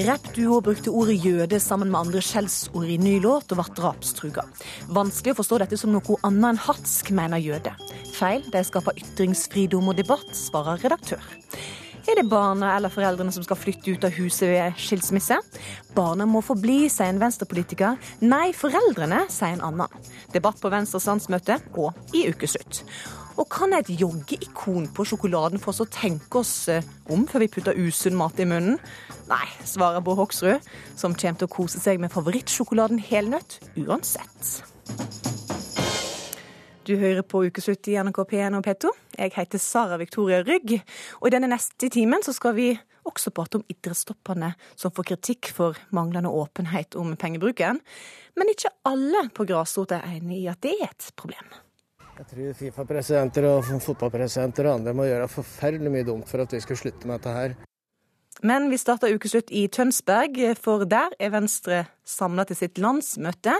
Rappduo brukte ordet jøde sammen med andre skjellsord i ny låt og ble drapstruga. Vanskelig å forstå dette som noe annet enn hatsk, mener jøde. Feil, de skaper ytringsfridom og debatt, svarer redaktør. Er det barna eller foreldrene som skal flytte ut av huset ved skilsmisse? Barna må få bli, sier en venstrepolitiker. Nei, foreldrene, sier en annen. Debatt på Venstres landsmøte og i ukeslutt. Og kan et joggeikon på sjokoladen få oss å tenke oss eh, om før vi putter usunn mat i munnen? Nei, svarer Bård Hoksrud, som kommer til å kose seg med favorittsjokoladen helnøtt uansett. Du hører på Ukeslutt i NRK P1 og P2. Jeg heter Sara Victoria Rygg, og i denne neste timen så skal vi også prate om idrettstoppene som får kritikk for manglende åpenhet om pengebruken. Men ikke alle på grasrota er enig i at det er et problem. Jeg tror Fifa-presidenter og fotballpresidenter og andre må gjøre forferdelig mye dumt for at vi skal slutte med dette her. Men vi starter ukeslutt i Tønsberg, for der er Venstre samla til sitt landsmøte.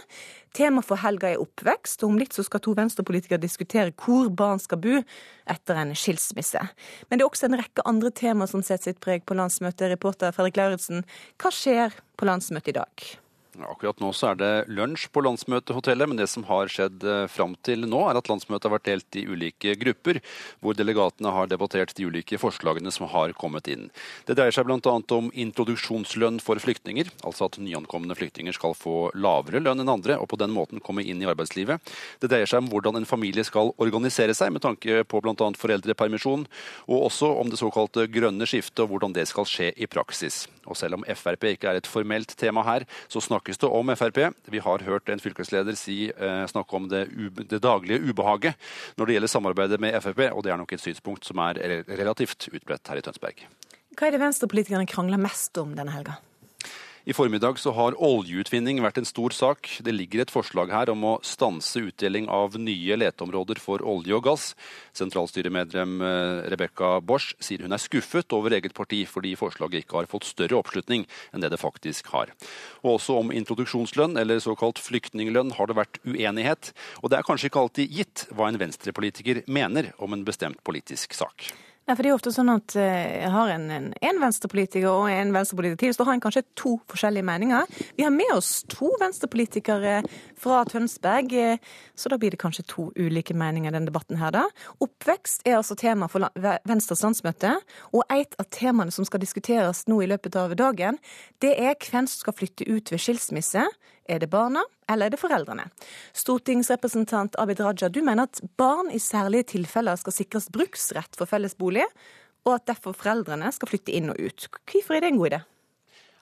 Tema for helga er oppvekst, og om litt så skal to venstrepolitikere diskutere hvor barn skal bo etter en skilsmisse. Men det er også en rekke andre tema som setter sitt preg på landsmøtet. Reporter Fredrik Lauritzen, hva skjer på landsmøtet i dag? Akkurat nå så er det lunsj på landsmøtehotellet, men det som har skjedd eh, fram til nå, er at landsmøtet har vært delt i ulike grupper, hvor delegatene har debattert de ulike forslagene som har kommet inn. Det dreier seg bl.a. om introduksjonslønn for flyktninger, altså at nyankomne flyktninger skal få lavere lønn enn andre, og på den måten komme inn i arbeidslivet. Det dreier seg om hvordan en familie skal organisere seg, med tanke på bl.a. foreldrepermisjon, og også om det såkalte grønne skiftet, og hvordan det skal skje i praksis. Og selv om Frp ikke er et formelt tema her, så snakker snakkes det om Frp. Vi har hørt en fylkesleder si, eh, snakke om det, det, daglige ubehaget når det gjelder samarbeidet med Frp, og det er nok et synspunkt som er relativt utbredt her i Tønsberg. Hva er det venstrepolitikerne krangler mest om denne helga? I formiddag så har oljeutvinning vært en stor sak. Det ligger et forslag her om å stanse utdeling av nye leteområder for olje og gass. Sentralstyremedlem eh, Rebekka Borsch sier hun er skuffet over eget parti fordi forslaget ikke har fått større oppslutning enn det det faktisk har. Og også om introduksjonslønn, eller såkalt flyktninglønn, har det vært uenighet. Og det er kanskje ikke alltid gitt hva en venstrepolitiker mener om en bestemt politisk sak. Ja, for det er ofte sånn at jeg eh, har en, en, en venstrepolitiker og en venstrepolitiker til, så har en kanskje to forskjellige meninger. Vi har med oss to venstrepolitikere fra Tønsberg, eh, så da blir det kanskje to ulike meninger i denne debatten her, da. Oppvekst er altså tema for Venstres landsmøte, og et av temaene som skal diskuteres nå i løpet av dagen, det er hvem som skal flytte ut ved skilsmisse. Er det barna, eller er det foreldrene? Stortingsrepresentant Abid Raja, du mener at barn i særlige tilfeller skal sikres bruksrett for fellesbolig, og at derfor foreldrene skal flytte inn og ut. Hvorfor er det en god idé?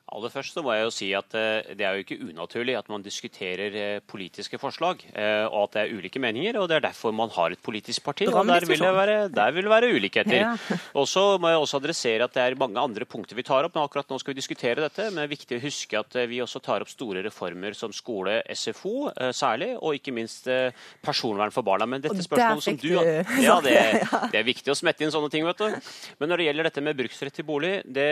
Aller først så må jeg jo si at eh, Det er jo ikke unaturlig at man diskuterer eh, politiske forslag, eh, og at det er ulike meninger. og Det er derfor man har et politisk parti. og Der vil det være, der vil det være ulikheter. Ja. Og Så må jeg også adressere at det er mange andre punkter vi tar opp. men Akkurat nå skal vi diskutere dette, men det er viktig å huske at vi også tar opp store reformer som skole, SFO særlig, og ikke minst personvern for barna. Men dette spørsmålet som du ja, det, det, er viktig å smette inn sånne ting. vet du. Men når det gjelder dette med bruksrett til bolig, det,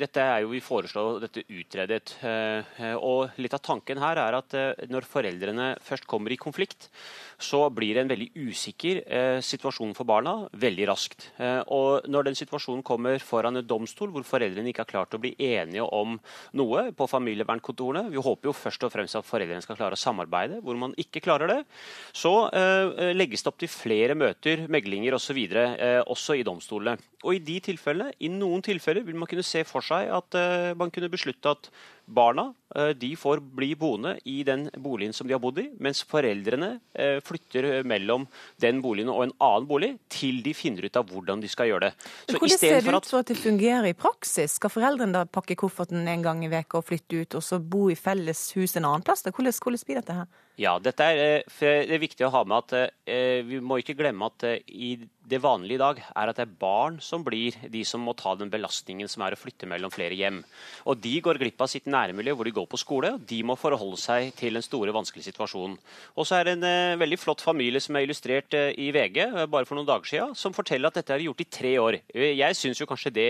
dette er jo vi foreslår få dette utredet. Eh, og litt av tanken her er at eh, når foreldrene først kommer i konflikt, så blir det en veldig usikker eh, situasjon for barna veldig raskt. Og når den situasjonen kommer foran en domstol hvor foreldrene ikke har klart å bli enige om noe på familievernkontorene, vi håper jo først og fremst at foreldrene skal klare å samarbeide, hvor man ikke klarer det, så legges det opp til flere møter, meglinger osv. også i domstolene. Og i de tilfellene, i noen tilfeller vil man kunne se for seg at man man kunne beslutte at barna eh, de får bli boende i den boligen som de har bodd i, mens foreldrene eh, flytter mellom den boligen og en annen bolig til de finner ut av hvordan de skal gjøre det. Så hvordan ser det ut for at det fungerer i praksis? Skal foreldrene da pakke kofferten en gang i veka og flytte ut, og så bo i felles hus en annen plass? Hvordan, hvordan blir dette her? Ja, dette er, eh, det er viktig å ha med at vi må ikke glemme at i det vanlige i dag er at det er barn som blir de som må ta den belastningen som er å flytte mellom flere hjem. Og de går glipp av sitt nærmiljø, hvor de går på skole. og De må forholde seg til den store, vanskelige situasjonen. Og så er det en eh, veldig flott familie som er illustrert eh, i VG eh, bare for noen dager siden, som forteller at dette er gjort i tre år. Eh, jeg syns kanskje det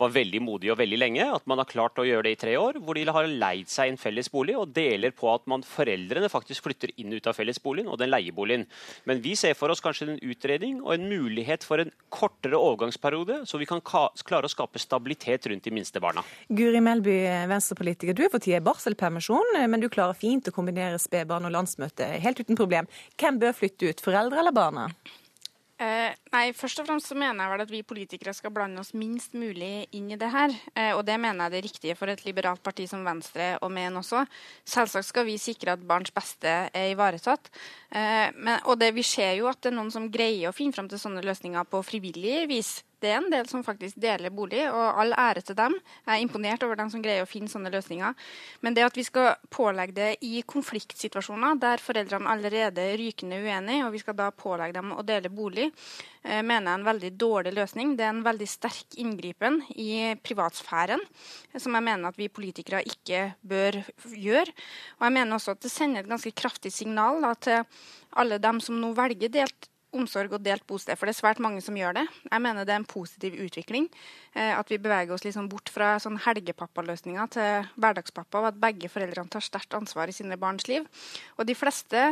var veldig modig og veldig lenge, at man har klart å gjøre det i tre år. Hvor de har leid seg en felles bolig og deler på at man, foreldrene faktisk flytter inn ut av fellesboligen og den leieboligen. Men vi ser for oss kanskje en utredning og en mulighet for en kortere overgangsperiode, så vi kan klare å skape stabilitet rundt de minste barna. Guri Melby, venstrepolitiker. Du er for tida i barselpermisjon, men du klarer fint å kombinere spedbarn og landsmøte helt uten problem. Hvem bør flytte ut, foreldre eller barna? Eh, nei, først og fremst så mener jeg vel at vi politikere skal blande oss minst mulig inn i det her. Eh, og det mener jeg det riktige for et liberalt parti som Venstre og men også. Selvsagt skal vi sikre at barns beste er ivaretatt. Eh, men, og det, vi ser jo at det er noen som greier å finne fram til sånne løsninger på frivillig vis det er en del som faktisk deler bolig, og all ære til dem. Jeg er imponert over dem som greier å finne sånne løsninger. Men det at vi skal pålegge det i konfliktsituasjoner der foreldrene allerede er rykende uenige, og vi skal da pålegge dem å dele bolig, eh, mener jeg er en veldig dårlig løsning. Det er en veldig sterk inngripen i privatsfæren, som jeg mener at vi politikere ikke bør gjøre. Og jeg mener også at det sender et ganske kraftig signal da, til alle dem som nå velger delt omsorg og delt bosted, for det er svært mange som gjør det. Jeg mener det er en positiv utvikling. Eh, at vi beveger oss liksom bort fra sånn helgepappaløsninger til hverdagspappa, og at begge foreldrene tar sterkt ansvar i sine barns liv. Og de fleste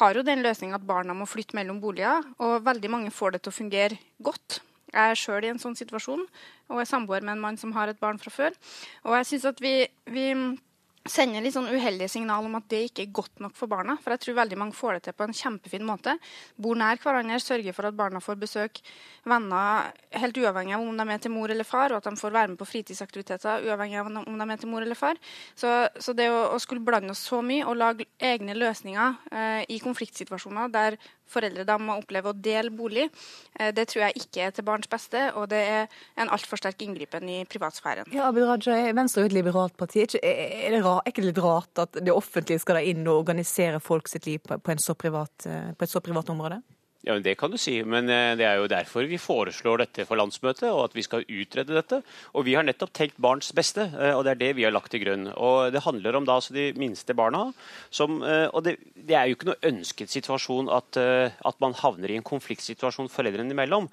har jo den løsninga at barna må flytte mellom boliger, og veldig mange får det til å fungere godt. Jeg er sjøl i en sånn situasjon og er samboer med en mann som har et barn fra før. Og jeg synes at vi, vi sender litt sånn uheldige signal om at det ikke er godt nok for barna. For jeg tror veldig mange får det til på en kjempefin måte. Bor nær hverandre, sørger for at barna får besøk venner helt uavhengig av om de er til mor eller far, og at de får være med på fritidsaktiviteter uavhengig av om de er til mor eller far. Så, så det å, å, skulle blande oss så mye og lage egne løsninger eh, i konfliktsituasjoner der foreldre da må oppleve å dele bolig, eh, det tror jeg ikke er til barns beste, og det er en altfor sterk inngripen i privatsfæren. Ja, Abid Raja, Venstre er jo et liberalt parti. Er det, ikke litt rart at det offentlige skal da inn og organisere folk sitt liv på, på, privat, eh, på et så privat område? Ja, men Det kan du si, men eh, det er jo derfor vi foreslår dette for landsmøtet, og at vi skal utrede dette. Og Vi har nettopp tenkt barns beste, eh, og det er det vi har lagt til grunn. Og Det handler om da altså de minste barna. Som, eh, og det, det, er jo ikke noe ønsket situasjon at, at, man havner i en konfliktsituasjon foreldrene imellom.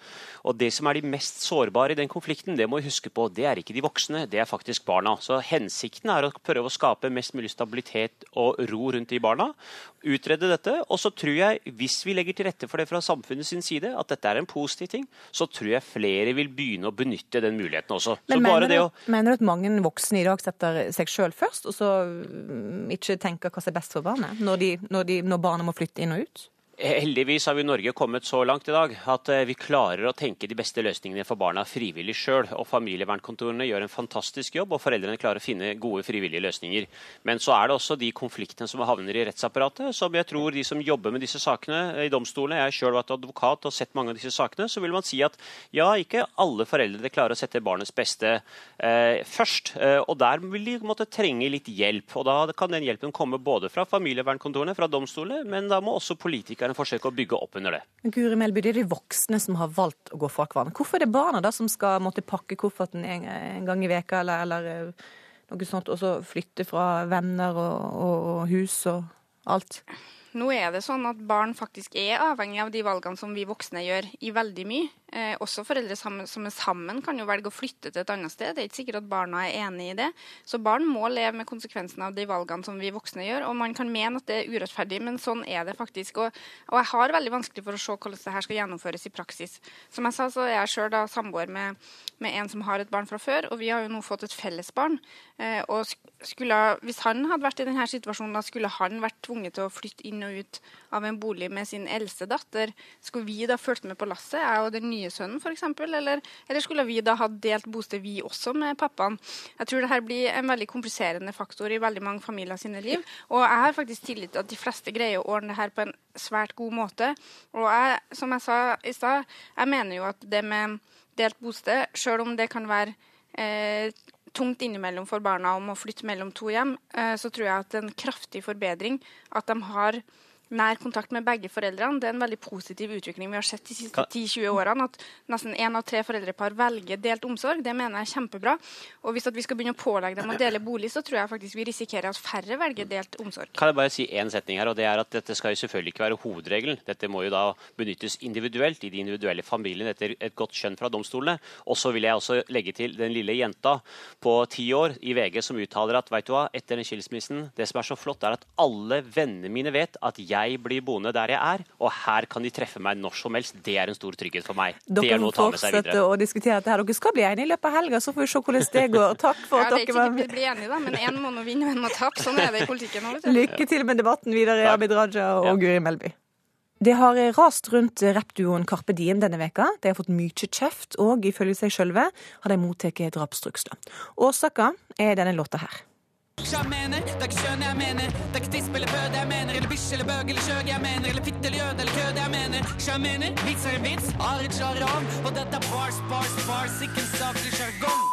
Og Det som er de mest sårbare i den konflikten, det må vi huske på, det er ikke de voksne, det er faktisk barna. Så Hensikten er å prøve å skape mest mulig stabilitet og ro rundt de barna. Utrede dette. Og så tror jeg, hvis vi legger til rette for det fra samfunnet sin side, at dette er en positiv ting, så tror jeg flere vil begynne å benytte den muligheten også. Men mener du, å... mener, du, at mange voksne i dag setter seg sjøl først, og så mm, ikke tenker hva som er best for barnet, når, de, når, de, når barnet må flytte inn og ut? Heldigvis har vi i Norge kommet så langt i dag at eh, vi klarer å tenke de beste løsningene for barna frivillig sjøl. Familievernkontorene gjør en fantastisk jobb, og foreldrene klarer å finne gode frivillige løsninger. Men så er det også de konfliktene som havner i rettsapparatet, som jeg tror de som jobber med disse sakene i domstolene Jeg har sjøl vært advokat og sett mange av disse sakene. Så vil man si at ja, ikke alle foreldre klarer å sette barnets beste eh, først. Eh, og der vil de måtte trenge litt hjelp. Og da kan den hjelpen komme både fra familievernkontorene, fra domstolene, men da må også politikerne forsøker å bygge opp under det. Guri Melby, det er de voksne som har valgt å gå fra hverandre. Hvorfor er det barna da som skal måtte pakke kofferten en, en gang i veka eller, eller eh, noe sånt, og så flytte fra venner og, og, og hus og alt? Nå er det sånn at barn faktisk er avhengig av de valgene som vi voksne gjør, i veldig mye. Eh, også foreldre sammen, som er sammen, kan jo velge å flytte til et annet sted. Det er ikke sikkert at barna er enig i det. Så barn må leve med konsekvensen av de valgene som vi voksne gjør. Og man kan mene at det er urettferdig, men sånn er det faktisk. Og, og jeg har veldig vanskelig for å se hvordan det her skal gjennomføres i praksis. Som jeg sa, så er jeg sjøl samboer med, med, en som har et barn fra før, og vi har jo nå fått et felles barn. Eh, og skulle, hvis han hadde vært i denne situasjonen, da skulle han vært tvunget til å flytte inn og ut av en bolig med sin eldste datter. Skulle vi da fulgt med på lasset, jeg og den nye sønnen f.eks., eller, eller skulle vi da ha delt bosted, vi også, med pappaen? Jeg tror dette blir en veldig kompliserende faktor i veldig mange familier sine liv. Og jeg har faktisk tillit til at de fleste greier å ordne det her på en svært god måte. Og jeg, som jeg sa i stad, jeg mener jo at det med delt bosted, sjøl om det kan være eh, tungt innimellom for barna om å flytte mellom to hjem, eh, så tror jeg at en kraftig forbedring at de har nær kontakt med begge foreldrene. Det er en veldig positiv utvikling vi har sett de siste 10-20 årene. At nesten én av tre foreldrepar velger delt omsorg. Det mener jeg er kjempebra. Og hvis vi skal begynne å pålegge dem å dele bolig, så tror jeg faktisk vi risikerer at færre velger delt omsorg. Kan jeg bare si én setning her, og det er at dette skal jo selvfølgelig ikke være hovedregelen. Dette må jo da benyttes individuelt i de individuelle familiene etter et godt skjønn fra domstolene. Og så vil jeg også legge til den lille jenta på ti år i VG som uttaler at vet du hva, etter den skilsmissen, det som er så flott, er at alle vennene mine vet at jeg blir boende der jeg er, og her kan de treffe meg når som helst. Det er en stor trygghet for meg. Dere det er noe å ta med seg videre. Dere må fortsette å diskutere dette her. Dere skal bli enige i løpet av helga, så får vi se hvordan det går. Takk for ja, at dere var med. Det er ikke sikkert vi blir enige, da, men én må nå vinne og én må tape. Sånn er det i politikken nå. Lykke til med debatten videre, Abid Raja og ja. Guri Melby. Det har rast rundt rappduoen Carpe Diem denne veka. De har fått mye kjeft, og ifølge seg sjølve har de mottatt drapstrusler. Årsaka er denne låta her. Hva mener? Det er ikke kjønn jeg mener. Det er ikke tiss eller føde jeg mener. Eller bikkje eller bøg eller kjøg jeg mener. Eller fitte eller jøde eller køde jeg mener. Jeg mener? Vits er en vits, Arid Sharan. Og dette er bars, bars, bars, ikke en saklig sjargong.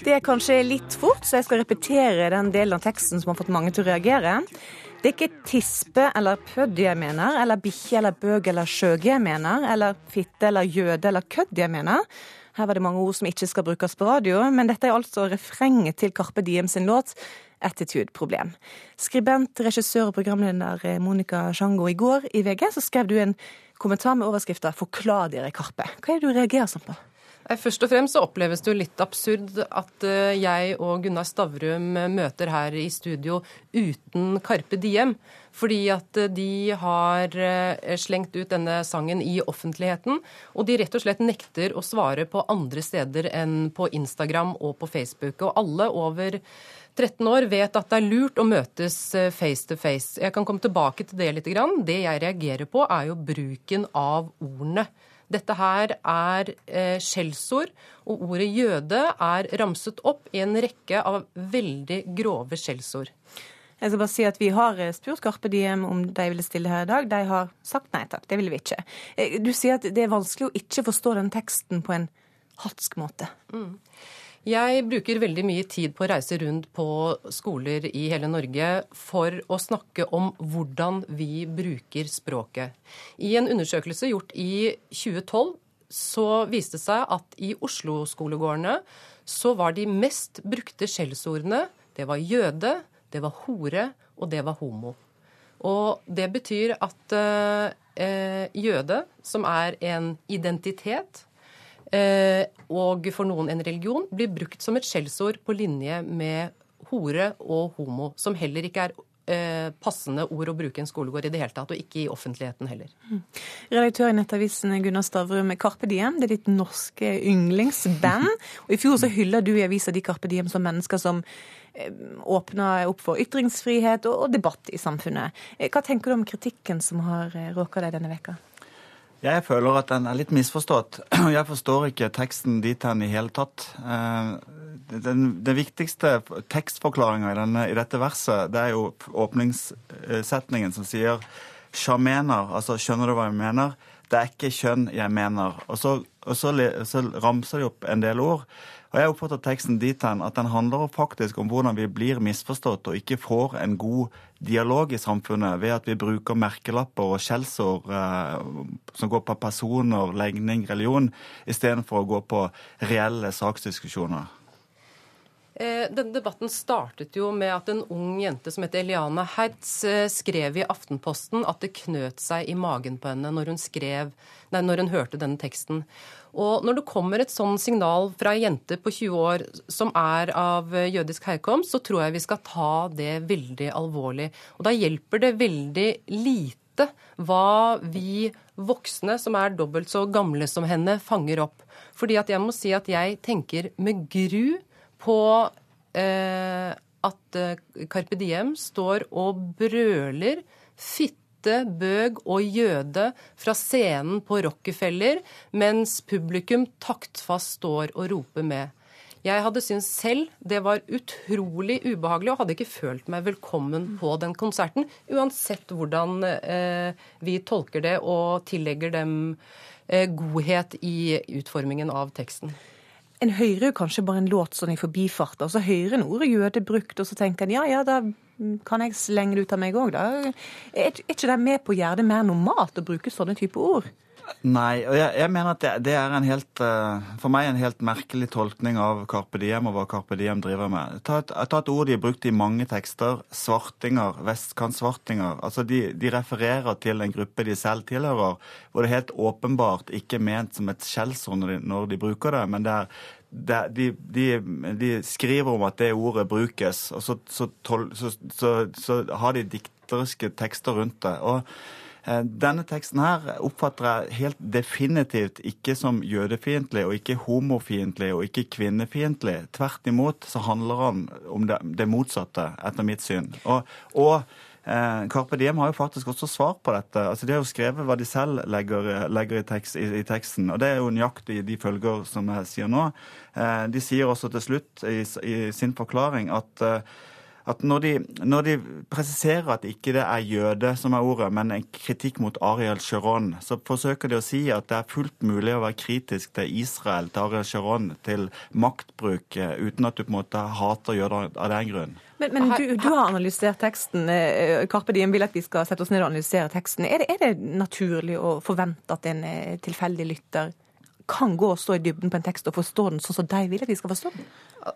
Det er kanskje litt fort, så jeg skal repetere den delen av teksten som har fått mange til å reagere. Det er ikke tispe eller pødd jeg mener, eller bikkje eller bøg eller skjøge jeg mener, eller fitte eller jøde eller kødd jeg mener. Her var det mange ord som ikke skal brukes på radio, men dette er altså refrenget til Karpe Diem sin låt 'Attitude Problem'. Skribent, regissør og programleder eh, Monica Sjango, i går i VG så skrev du en kommentar med overskrifta 'Forklar dere Karpe'. Hva er det du reagerer sånn på? Først og fremst så oppleves det jo litt absurd at eh, jeg og Gunnar Stavrum møter her i studio uten Karpe Diem. Fordi at eh, de har eh, slengt ut denne sangen i offentligheten. Og de rett og slett nekter å svare på andre steder enn på Instagram og på Facebook. Og alle over 13 år vet at det er lurt å møtes face to face. Jeg kan komme tilbake til det litt. Det jeg reagerer på, er jo bruken av ordene. Dette her er eh, skjellsord, og ordet jøde er ramset opp i en rekke av veldig grove skjellsord. Jeg skal bare si at Vi har eh, spurt Karpe Diem om de ville stille her i dag. De har sagt nei takk, det ville vi ikke. Eh, du sier at det er vanskelig å ikke forstå den teksten på en hatsk måte. Mm. Jeg bruker veldig mye tid på å reise rundt på skoler i hele Norge for å snakke om hvordan vi bruker språket. I en undersøkelse gjort i 2012 så viste det seg at i Oslo-skolegårdene så var de mest brukte skjellsordene det var jøde, det var hore, og det var homo. Og det betyr at eh, jøde, som er en identitet, Eh, og for noen en religion, blir brukt som et skjellsord på linje med hore og homo, som heller ikke er eh, passende ord å bruke i en skolegård i det hele tatt, og ikke i offentligheten heller. Mm. Redaktør i Nettavisen Gunnar Stavrum, Carpe Diem, det er ditt norske yndlingsband. og I fjor så hylla du i avisa di Carpe Diem som mennesker som eh, åpna opp for ytringsfrihet og, og debatt i samfunnet. Hva tenker du om kritikken som har råka deg denne veka? Jeg føler at den er litt misforstått. Jeg forstår ikke teksten dit hen i hele tatt. Eh, den, den viktigste tekstforklaringa i, i, dette verset, det er jo åpningssetningen som sier sjamener, altså skjønner du hva jeg mener? Det er ikke kjønn jeg mener. Og så, og så, så ramser de opp en del ord. Og Jeg oppfatter teksten dit hen at den handler faktisk om hvordan vi blir misforstått og ikke får en god dialog i samfunnet ved at vi bruker merkelapper og skjellsord eh, som går på personer, legning, religion, istedenfor å gå på reelle saksdiskusjoner. Eh, denne debatten startet jo med at en ung jente som heter Eliana Hertz eh, skrev i Aftenposten at det knøt seg i magen på henne når hun, skrev, nei, når hun hørte denne teksten. Og når det kommer et sånn signal fra ei jente på 20 år som er av jødisk herkomst, så tror jeg vi skal ta det veldig alvorlig. Og da hjelper det veldig lite hva vi voksne, som er dobbelt så gamle som henne, fanger opp. Fordi at jeg må si at jeg tenker med gru på eh, at eh, Carpe Diem står og brøler fitte bøg og jøde fra scenen på Rockefeller, mens publikum taktfast står og roper med. Jeg hadde syntes selv det var utrolig ubehagelig og hadde ikke følt meg velkommen på den konserten, uansett hvordan eh, vi tolker det og tillegger dem eh, godhet i utformingen av teksten. En hører jo kanskje bare en låt sånn i forbifart, og så hører en ordet jøde brukt, og så tenker en ja, ja, da kan jeg slenge det ut av meg òg, da? Er ikke det med på å gjøre det mer normalt å bruke sånne type ord? Nei, og jeg, jeg mener at det, det, er en helt, uh, for meg en helt merkelig tolkning av Carpe Diem og hva Carpe Diem driver med. Ta et, ta et ord de har brukt i mange tekster. Svartinger, vestkantsvartinger. Altså de, de, refererer til en gruppe de selv tilhører, hvor det er helt åpenbart ikke ment som et skjellsord når, når, de bruker det, men det er de, de, de, skriver om at det ordet brukes, og så, så, så, så har de dikteriske tekster rundt det. og Eh, denne teksten her oppfatter jeg helt definitivt ikke som jødefiendtlig, og ikke homofiendtlig og ikke kvinnefiendtlig. Tvert imot så handler han om det, motsatte, etter mitt syn. Og, og eh, Carpe Diem har jo faktisk også svar på dette. Altså, De har jo skrevet hva de selv legger, legger i, tekst, i, i, teksten, og det er jo nøyaktig de følger som jeg sier nå. Eh, de sier også til slutt i, i sin forklaring at eh, at når de, når de, presiserer at ikke det er jøde som er ordet, men en kritikk mot Ariel Sharon, så forsøker de å si at det er fullt mulig å være kritisk til Israel, til Ariel Sharon, til maktbruk, eh, uten at du på en måte hater jøder av den grunn. Men, men du, du, har analysert teksten. Eh, Karpe Diem vil at vi skal sette oss ned og analysere teksten. Er det, er det naturlig å forvente at en eh, tilfeldig lytter kan gå og stå i dybden på en tekst og forstå den sånn som de vil at de skal forstå den?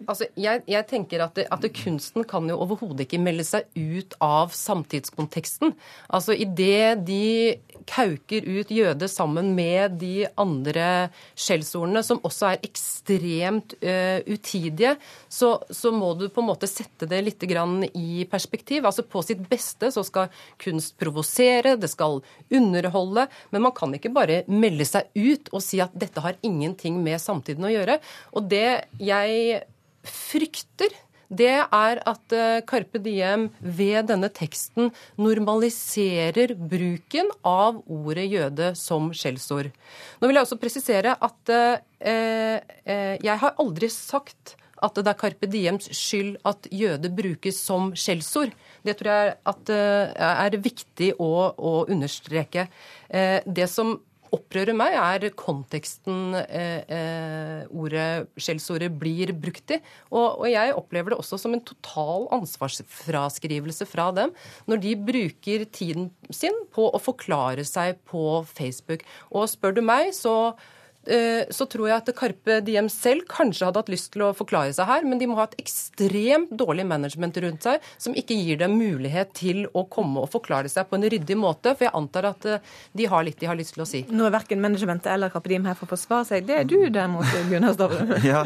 Altså, jeg, jeg tenker at, det, at det, kunsten kan jo overhodet ikke melde seg ut av samtidskonteksten. Altså Idet de kauker ut jøde sammen med de andre skjellsordene, som også er ekstremt uh, utidige, så, så, må du på en måte sette det litt i perspektiv. Altså På sitt beste så skal kunst provosere, det skal underholde, men man kan ikke bare melde seg ut og si at dette har ingenting med samtiden å gjøre. Og det jeg frykter, det er at eh, Carpe Diem ved denne teksten normaliserer bruken av ordet jøde som skjellsord. Nå vil jeg også presisere at eh, eh, jeg har aldri sagt at det er Carpe Diems skyld at jøde brukes som skjellsord. Det tror jeg at, eh, er viktig å, å understreke. Uh, det som opprører meg, er konteksten eh, eh, ordet, skjellsordet blir brukt i. Og, og, jeg opplever det også som en total ansvarsfraskrivelse fra dem når de bruker tiden sin på å forklare seg på Facebook. Og spør du meg, så så tror jeg at Karpe Diem selv kanskje hadde hatt lyst til å forklare seg her, men de må ha et ekstremt dårlig management rundt seg som ikke gir dem mulighet til å komme og forklare seg på en ryddig måte. For jeg antar at eh, de har litt de har lyst til å si. Nå er verken managementet eller Karpe Diem her for å forsvare seg. Det er du derimot, Gunnar Stavrum. ja.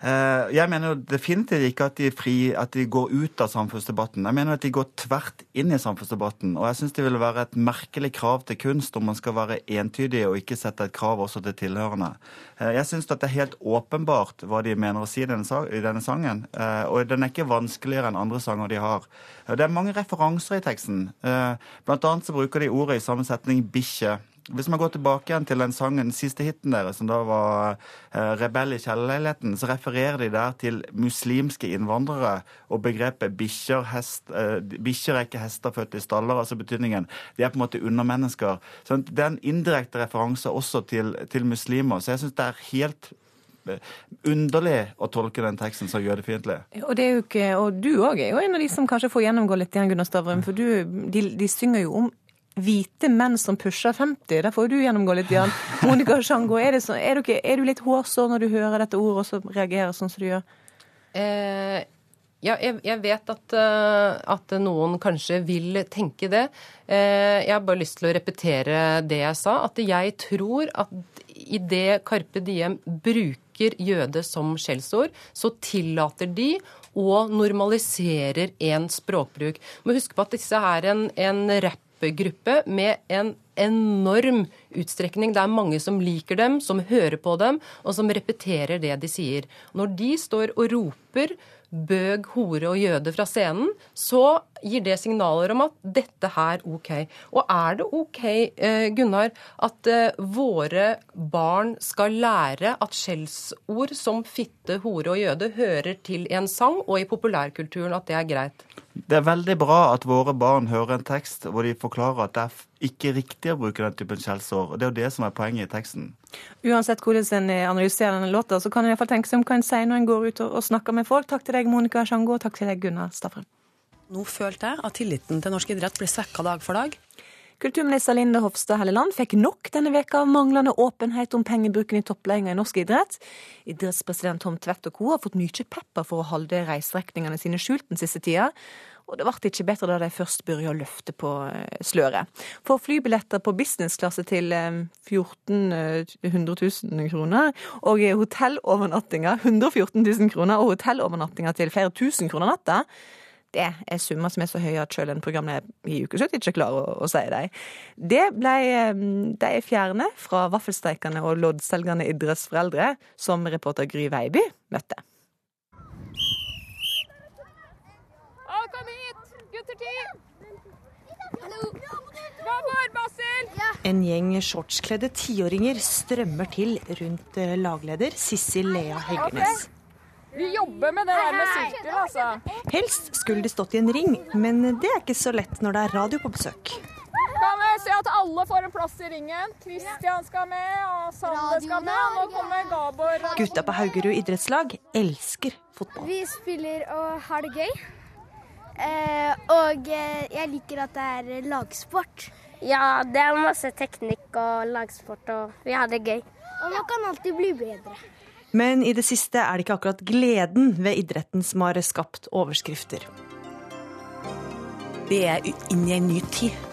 Eh, jeg mener jo definitivt ikke at de, fri, at de, går ut av samfunnsdebatten. Jeg mener at de går tvert inn i samfunnsdebatten. Og jeg syns det ville være et merkelig krav til kunst om man skal være entydig og ikke sette et krav også til tilhørende. Eh, jeg syns det er helt åpenbart hva de mener å si i denne, sangen. Eh, og den er ikke vanskeligere enn andre sanger de har. Det er mange referanser i teksten. Blant annet så bruker de ordet i samme setning 'bikkje'. Hvis man går tilbake igjen til den sangen, den siste hiten deres, som da var eh, 'Rebell i kjellerleiligheten', så refererer de der til muslimske innvandrere og begrepet bikkjer eh, er ikke hester født i staller, altså betydningen De er på en måte undermennesker. Så det er en indirekte referanse også til, til muslimer. Så jeg syns det er helt eh, underlig å tolke den teksten som jødefiendtlig. Og, det er og du òg er jo en av de som kanskje får gjennomgå litt, Gunnar Stavrum. For du, de, de synger jo om hvite menn som pusher 50. Der får du gjennomgå litt, Jan. Monica Sjango, er, så, er, du er, du litt hårsår når du hører dette ordet og så reagerer sånn som du gjør? Eh, ja, jeg, jeg, vet at, uh, at, noen kanskje vil tenke det. Uh, jeg har bare lyst til å repetere det jeg sa. At jeg tror at idet Carpe Diem bruker jøde som skjellsord, så tillater de og normaliserer en språkbruk. Må huske på at disse er en, en rapp gruppe med en enorm utstrekning. Det er mange som liker dem, som hører på dem, og som repeterer det de sier. Når de står og roper bøg, hore og jøde fra scenen, så gir det signaler om at dette er OK. Og er det OK, eh, Gunnar, at eh, våre barn skal lære at skjellsord som fitte, hore og jøde hører til i en sang, og i populærkulturen at det er greit? Det er veldig bra at våre barn hører en tekst hvor de forklarer at det er ikke riktig å bruke den typen skjellsår. Og det er jo det som er poenget i teksten. Uansett hvordan en analyserer denne låta, så kan en iallfall tenke seg om hva en sier når en går ut og, snakker med folk. Takk til deg, Monica Sjango, og takk til deg, Gunnar Staffren. Nå følte jeg at tilliten til norsk idrett ble svekka dag for dag. Kulturminister Linde Hofstad Helleland fikk nok denne veka av manglende åpenhet om pengebruken i toppledelsen i norsk idrett. Idrettspresident Tom Tvedt og co. har fått mye pepper for å holde reiseregningene sine skjult den siste tida. Og det ble ikke bedre da de først begynte å løfte på eh, sløret. For flybilletter på businessklasse til 14 000 kroner, og hotellovernattinger 114 000 kroner, og hotellovernattinger til flere tusen kroner natta, det er summer som er så høye at selv en programleder i Ukeslutt ikke klarer å, å si dem. Det ble eh, de fjerne fra vaffelsteikerne og loddselgende idrettsforeldre, som reporter Gry Veiby møtte. Kom hit! Gutter ti! Gabor, Basil! En gjeng shortskledde tiåringer strømmer til rundt eh, lagleder Sissel Lea Heggernes. Vi jobber med det der med sirkel, altså. Helst skulle de stått i en ring, men det er ikke så lett når det er radio på besøk. Kan vi se at alle får en plass i ringen? Kristian skal med, og Sander skal med. Og nå kommer Gabor. Gutta på Haugerud idrettslag elsker fotball. Vi spiller og har det gøy. Eh, og eh, jeg liker at det er lagsport. Ja, det er masse teknikk og lagsport, og vi har det gøy. Og man kan alltid bli bedre. Men i det siste er det ikke akkurat gleden ved idretten som har skapt overskrifter. Vi er inne i en ny tid.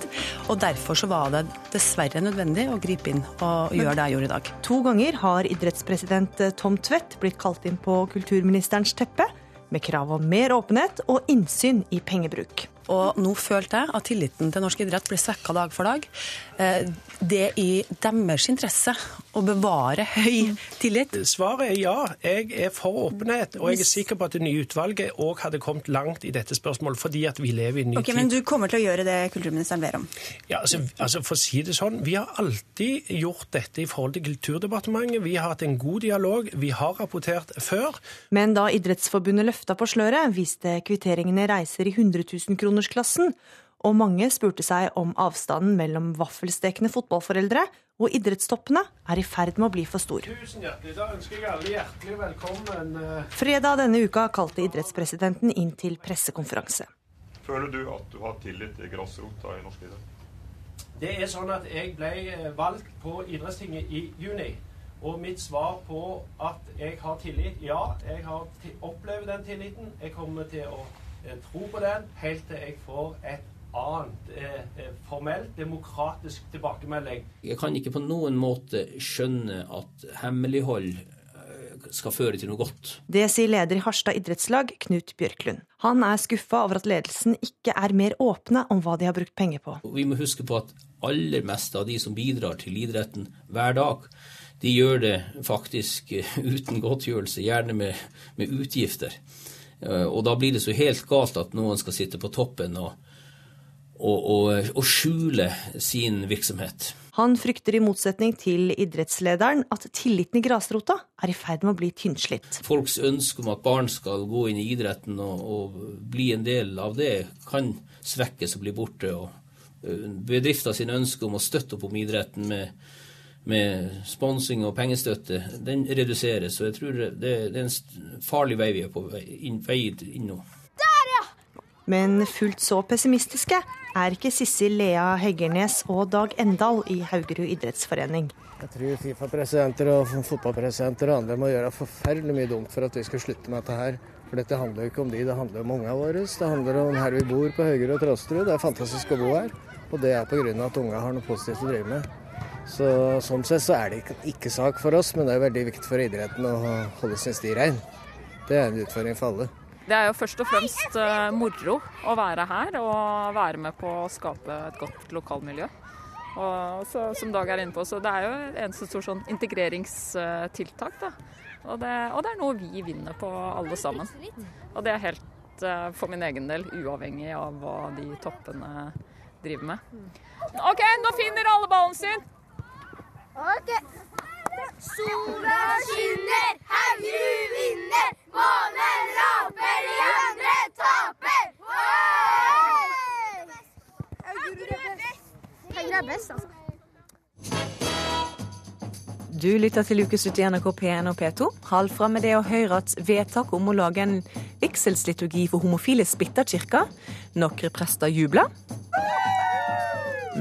Og derfor så var det dessverre nødvendig å gripe inn og gjøre det jeg gjorde i dag. To ganger har idrettspresident Tom Tvedt blitt kalt inn på kulturministerens teppe med krav om mer åpenhet og innsyn i pengebruk. Og nå følte jeg at tilliten til norsk idrett blir svekka dag for dag. Eh, det er i deres interesse å bevare høy tillit. Svaret er ja. Jeg er for åpenhet. Og jeg er sikker på at det nye utvalget òg hadde kommet langt i dette spørsmålet, fordi at vi lever i en ny okay, tid. Men du kommer til å gjøre det kulturministeren ber om? Ja, altså, altså For å si det sånn, vi har alltid gjort dette i forhold til Kulturdepartementet. Vi har hatt en god dialog. Vi har rapportert før. Men da Idrettsforbundet løfta på sløret, viste kvitteringene reiser i 100 000 kroner toårsklassen, og mange spurte seg om avstanden mellom vaffelstekende fotballforeldre og idrettstoppene er i ferd med å bli for stor. Tusen hjertelig. Da ønsker jeg alle hjertelig velkommen. Eh. Fredag denne uka kalte idrettspresidenten inn til pressekonferanse. Føler du at du har tillit til grasrota i norsk idrett? Det er sånn at Jeg ble eh, valgt på idrettstinget i juni. Og mitt svar på at jeg har tillit Ja, jeg har opplevd den tilliten. Jeg kommer til å Eh, tro på den helt til jeg får et annet eh, eh, formelt, demokratisk tilbakemelding. Jeg kan ikke på noen måte skjønne at hemmelighold eh, skal føre til noe godt. Det sier leder i Harstad idrettslag, Knut Bjørklund. Han er skuffa over at ledelsen ikke er mer åpne om hva de har brukt penger på. Vi må huske på at aller meste av de som bidrar til idretten hver dag, de gjør det faktisk uten godtgjørelse, gjerne med, med utgifter. Eh, og da blir det så helt galt at noen skal sitte på toppen og, og, og, skjule sin virksomhet. Han frykter i motsetning til idrettslederen at tilliten i grasrota er i ferd med å bli tynnslitt. Folks ønske om at barn skal gå inn i idretten og, og bli en del av det, kan svekkes og bli borte. og eh, Bedrifter sin ønske om å støtte opp om idretten med med sponsing og pengestøtte, den reduseres. Og jeg tror det, det er en farlig vei vi er på vei inn, vei inn nå. Men fullt så pessimistiske er ikke Sissel Lea Heggernes og Dag Endal i Haugerud idrettsforening. Jeg tror Fifa-presidenter og fotballpresidenter og andre må gjøre forferdelig mye dumt for at vi skal slutte med dette her. For dette handler jo ikke om de, det handler om ungene våre. Det handler om her vi bor på Haugerud og Trosterud. Det er fantastisk å bo her. Og det er pga. at ungene har noe positivt å drive med. Så, sånn sett så er det ikke, ikke, sak for oss, men det er veldig viktig for idretten å holde sin sti rein. Det er en utfordring for alle. Det er jo først og fremst uh, moro å være her og være med på å skape et godt lokalmiljø. Og så, som Dag er inne på, så det er jo en stor sånn integreringstiltak. Da. Og det, og det er noe vi vinner på alle sammen. Og det er helt uh, for min egen del uavhengig av hva de toppene driver med. OK, nå finner alle ballen sin! Ok. Sola skinner, Haugerud vinner, månen raper, de andre taper. Haugerud er best. Haugerud er best, altså. Du lytter til Ukeslutt i NRK P1 og P2. Hold fram med det å høre at vedtak om å lage en vigselsliturgi for homofile splitter kirka. Noen prester jubler,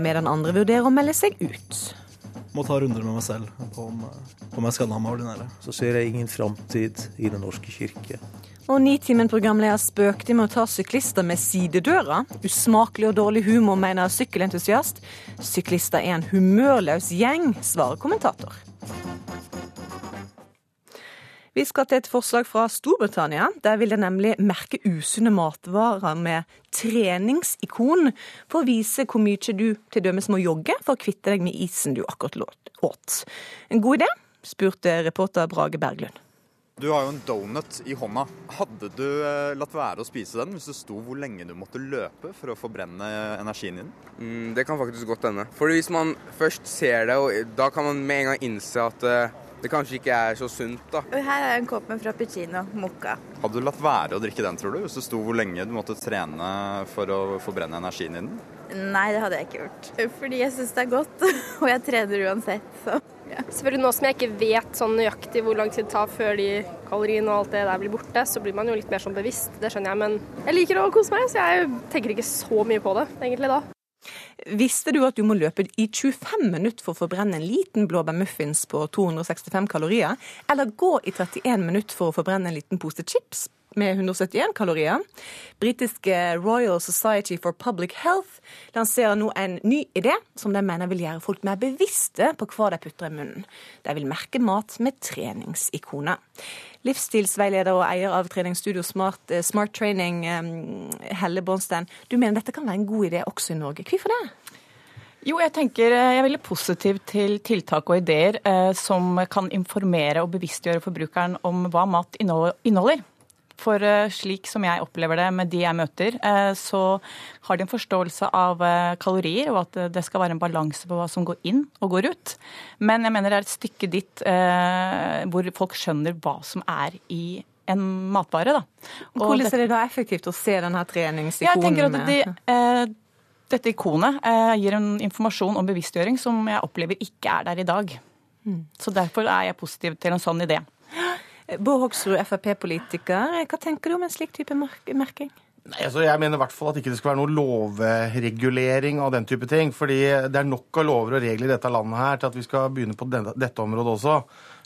medan andre vurderer å melde seg ut. Må ta runder med meg selv på om, om jeg skal la meg ordinere. Så ser jeg ingen framtid i Den norske kirke. Og Nitimen-programleder spøkte med å ta syklister med sidedøra. Usmakelig og dårlig humor, mener sykkelentusiast. Syklister er en humørløs gjeng, svarer kommentator. Vi skal til et forslag fra Storbritannia. Der vil de nemlig merke usunne matvarer med treningsikon, for å vise hvor mye du dømes må jogge for å kvitte deg med isen du akkurat åt. En god idé? spurte reporter Brage Berglund. Du har jo en donut i hånda. Hadde du eh, latt være å spise den hvis det sto hvor lenge du måtte løpe for å forbrenne energien din? Mm, det kan faktisk godt hende. For hvis man først ser det, da kan man med en gang innse at eh, det kanskje ikke er så sunt, da. Her er en kopp med frappuccino mocca. Hadde du latt være å drikke den, tror du? Hvis det sto hvor lenge du måtte trene for å forbrenne energien din? Nei, det hadde jeg ikke gjort. Fordi jeg syns det er godt, og jeg trener uansett, så ja. Selvfølgelig Nå som jeg ikke vet sånn nøyaktig hvor lang tid det tar før de kaloriene og alt det der blir borte, så blir man jo litt mer sånn bevisst, det skjønner jeg. Men jeg liker å kose meg, så jeg tenker ikke så mye på det egentlig da. Visste du at du må løpe i 25 minutter for å forbrenne en liten blåbærmuffins på 265 kalorier, eller gå i 31 minutter for å forbrenne en liten pose chips med 171 kalorier. Britiske Royal Society for Public Health lanserer nå en ny idé som de mener vil gjøre folk mer bevisste på hva de putter i munnen. De vil merke mat med treningsikoner. Livsstilsveileder og eier av treningsstudio Smart, eh, Smart Training, Helle Bornstein, du mener dette kan være en god idé også i Norge. Hvorfor det? Jo, jeg tenker eh, jeg er veldig positiv til tiltak og ideer eh, som kan informere og bevisstgjøre forbrukeren om hva mat inneholder. For eh, slik som jeg opplever det med de jeg møter, eh, så har de en forståelse av eh, kalorier, og at det skal være en balanse på hva som går inn og går ut. Men jeg mener det er et stykke ditt hvor folk skjønner hva som er i en matvare. Da. Og Hvordan er det da effektivt å se denne treningsikonen? Jeg tenker at de, Dette ikonet gir en informasjon om bevisstgjøring som jeg opplever ikke er der i dag. Mm. Så derfor er jeg positiv til en sånn idé. Bård Hoksrud, Frp-politiker. Hva tenker du om en slik type merking? Nei, altså jeg mener i hvert fall at ikke det skal være noe lovregulering av den type ting. fordi det er nok av lover og regler i dette landet her til at vi skal begynne på dette området også.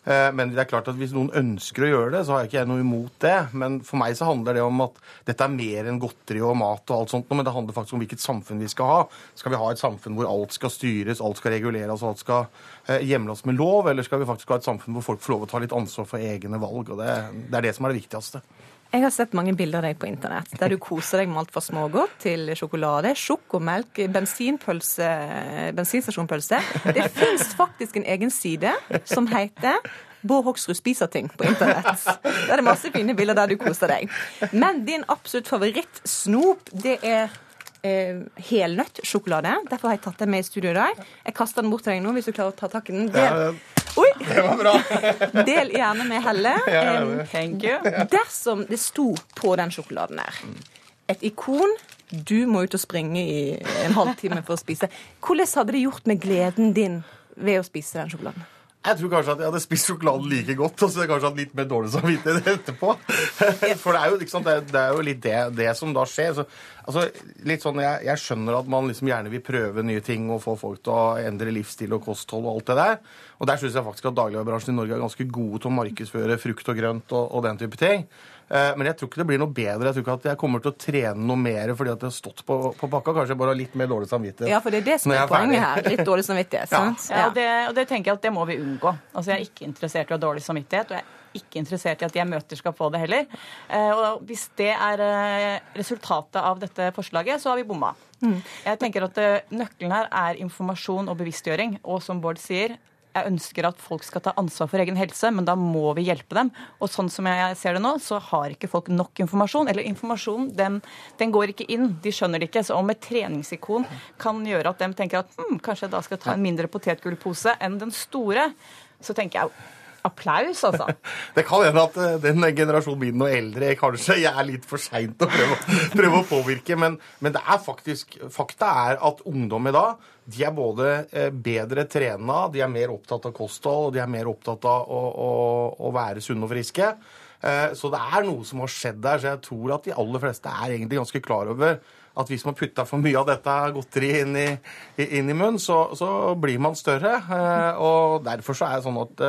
Eh, men det er klart at hvis noen ønsker å gjøre det, så har jeg ikke jeg noe imot det. Men for meg så handler det om at dette er mer enn godteri og mat og alt sånt, men det handler faktisk om hvilket samfunn vi skal ha. Skal vi ha et samfunn hvor alt skal styres, alt skal reguleres, alt skal eh, hjemles med lov, eller skal vi faktisk ha et samfunn hvor folk får lov å ta litt ansvar for egne valg? Og det, det er det som er det viktigste. Jeg har sett mange bilder av deg på internett, der du koser deg med alt fra smågodt til sjokolade, sjokomelk, bensinpølse, bensinstasjonpølse. Det fins faktisk en egen side som heter Bård Hoksrud spiser ting på internett. Der er det masse fine bilder der du koser deg. Men din absolutt favorittsnop, det er eh, helnøttsjokolade. Derfor har jeg tatt den med i studio i dag. Jeg kaster den bort til deg nå, hvis du klarer å ta tak i den. Del, Oi! Det var bra. Del gjerne med Helle. Ja, Thank you. Dersom det sto på den sjokoladen der et ikon du må ut og springe i en halvtime for å spise. Hvordan hadde det gjort med gleden din ved å spise den sjokoladen? Jeg tror kanskje at jeg hadde spist sjokoladen like godt, og så hadde jeg kanskje hatt litt mer dårlig samvittighet etterpå. For det er jo, liksom, det, det er jo litt det, det, som da skjer. Så, altså, litt sånn, jeg, jeg, skjønner at man liksom gjerne vil prøve nye ting og få folk til å endre livsstil og kosthold og alt det der. Og der syns jeg faktisk at dagligvarebransjen i Norge er ganske gode til å markedsføre frukt og grønt og, og den type ting. Eh, men jeg tror ikke det blir noe bedre. Jeg tror ikke at jeg kommer til å trene noe mer fordi at jeg har stått på, på pakka. Kanskje bare litt mer dårlig samvittighet. Ja, for det er det som er, poenget her. Litt dårlig samvittighet. ja. ja og, det, og, det, tenker jeg at det må vi unngå. Altså, Jeg er ikke interessert i å ha dårlig samvittighet. og jeg er ikke interessert i at jeg møter, skal få det heller. Eh, og Hvis det er eh, resultatet av dette forslaget, så har vi bomma. Mm. Jeg tenker at Nøkkelen her er informasjon og bevisstgjøring. Og som Bård sier, jeg ønsker at folk skal ta ansvar for egen helse, men da må vi hjelpe dem. Og sånn som jeg ser det nå, så har ikke folk nok informasjon. Eller informasjon, den, den går ikke inn. De skjønner det ikke. Så om et treningsikon kan gjøre at de tenker at hm, kanskje jeg da skal ta en mindre potetgullpose enn den store, så tenker jeg applaus, altså. Det kan hende at eh, den generasjonen min og eldre kanskje jeg er litt for seint å prøve, prøve, å påvirke, men, men, det er faktisk Fakta er at ungdom i dag de er både eh, bedre trena, de er mer opptatt av kosthold, og de er mer opptatt av å, å, å være sunne og friske. Eh, så det er noe som har skjedd der. Så jeg tror at de aller fleste er egentlig ganske klar over at hvis man putter for mye av dette godteriet inn i, inn i munnen, så, så blir man større. Og derfor så er det sånn at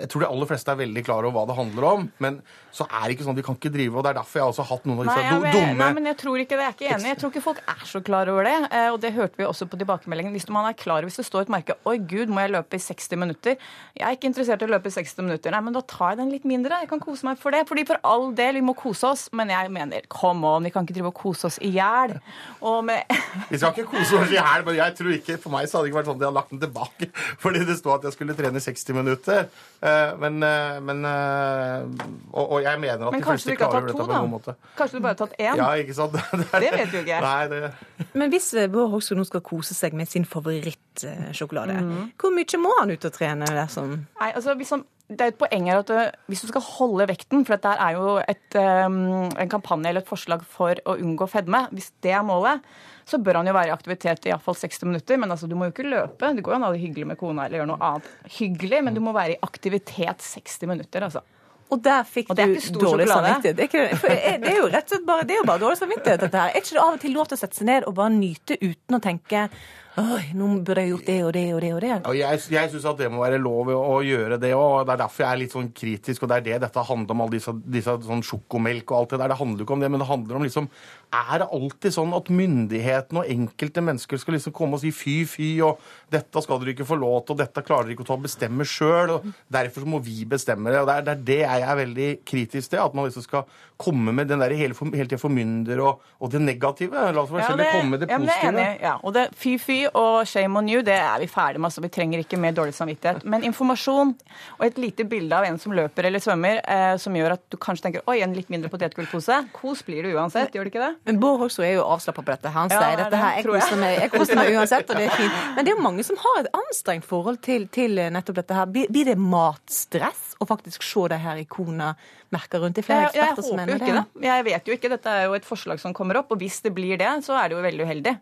jeg tror de aller fleste er veldig klar over hva det handler om. Men så er det ikke sånn, de kan ikke drive, og det er derfor jeg også har hatt noen av disse Nei, jeg, dumme nei, men jeg tror ikke det. Jeg er ikke enig. Jeg tror ikke folk er så klar over det. eh, Og det hørte vi også på tilbakemeldingen. Hvis man er klar hvis det står et merke Oi, gud, må jeg løpe i 60 minutter? Jeg er ikke interessert i å løpe i 60 minutter. Nei, men da tar jeg den litt mindre. Jeg kan kose meg for det. Fordi for all del, vi må kose oss. Men jeg mener, come on, vi kan ikke drive og kose oss i hjel. Vi skal ikke kose oss i hjel, men jeg tror ikke, for meg så hadde det ikke vært sånn at jeg hadde lagt den tilbake fordi det sto at jeg skulle trene 60 minutter. Eh, Men, eh, men eh, og, og jeg mener at Men de fleste ikke klarer dette to, på en god måte. Kanskje du bare har tatt én? Ja, ikke sant? Det vet du ikke. Nei, det... Men hvis Bård Hoksrud nå skal kose seg med sin favorittsjokolade, Mhm. hvor mye må han ut og trene dersom Nei, altså hvis han, det er et poeng her at Hvis du skal holde vekten, for dette er jo et, en kampanje eller et forslag for å unngå fedme, hvis det er målet, så bør han jo være i aktivitet i iallfall 60 minutter. Men altså, du må jo ikke løpe. Det går jo an å ha det hyggelig med kona eller gjøre noe annet hyggelig, men du må være i aktivitet 60 minutter, altså. Og der fikk Og du dårlig sjokolade. samvittighet. Det er, ikke, det er jo rett og slett bare, bare dårlig samvittighet, dette her. Er ikke det av og til lov til å sette seg ned og bare nyte uten å tenke Oi, nå burde jeg gjort det og det og det og det. Og jeg jeg syns at det må være lov å, gjøre det òg. Det er derfor jeg er litt sånn kritisk, og det er det dette handler om, alle disse, disse sånn sjokomelk og alt det der. Det handler jo ikke om det, men det handler om liksom Er det alltid sånn at myndighetene og enkelte mennesker skal liksom komme og si fy, fy, og dette skal dere ikke få lov til, og dette klarer dere ikke å ta og bestemme sjøl, og derfor så må vi bestemme det. Og det er, det er det jeg er veldig kritisk til, at man liksom skal komme med den der hele, hele tida formynder og, og det negative. La oss for det komme med det ja, men det er positive. enig. Ja, og det fy-fy og shame on you, det er vi ferdig med. Altså, vi trenger ikke mer dårlig samvittighet. Men informasjon og et lite bilde av en som løper eller svømmer, eh, som gjør at du kanskje tenker oi, en litt mindre potetgullpose. Kos blir du uansett, gjør det ikke det? Men Bård Hoksrud er jo avslappa på dette. Han sier det er dette her, jeg koser meg, jeg koser meg uansett, og det er fint. Men det er jo mange som har et anstrengt forhold til, til nettopp dette her. Blir det matstress å faktisk se det her ikonet merka rundt? Det flere flere Jeg, jeg eksperter som mener ikke det. Jeg vet jo ikke. Dette er jo et forslag som kommer opp, og hvis det blir det, så er det jo veldig uheldig.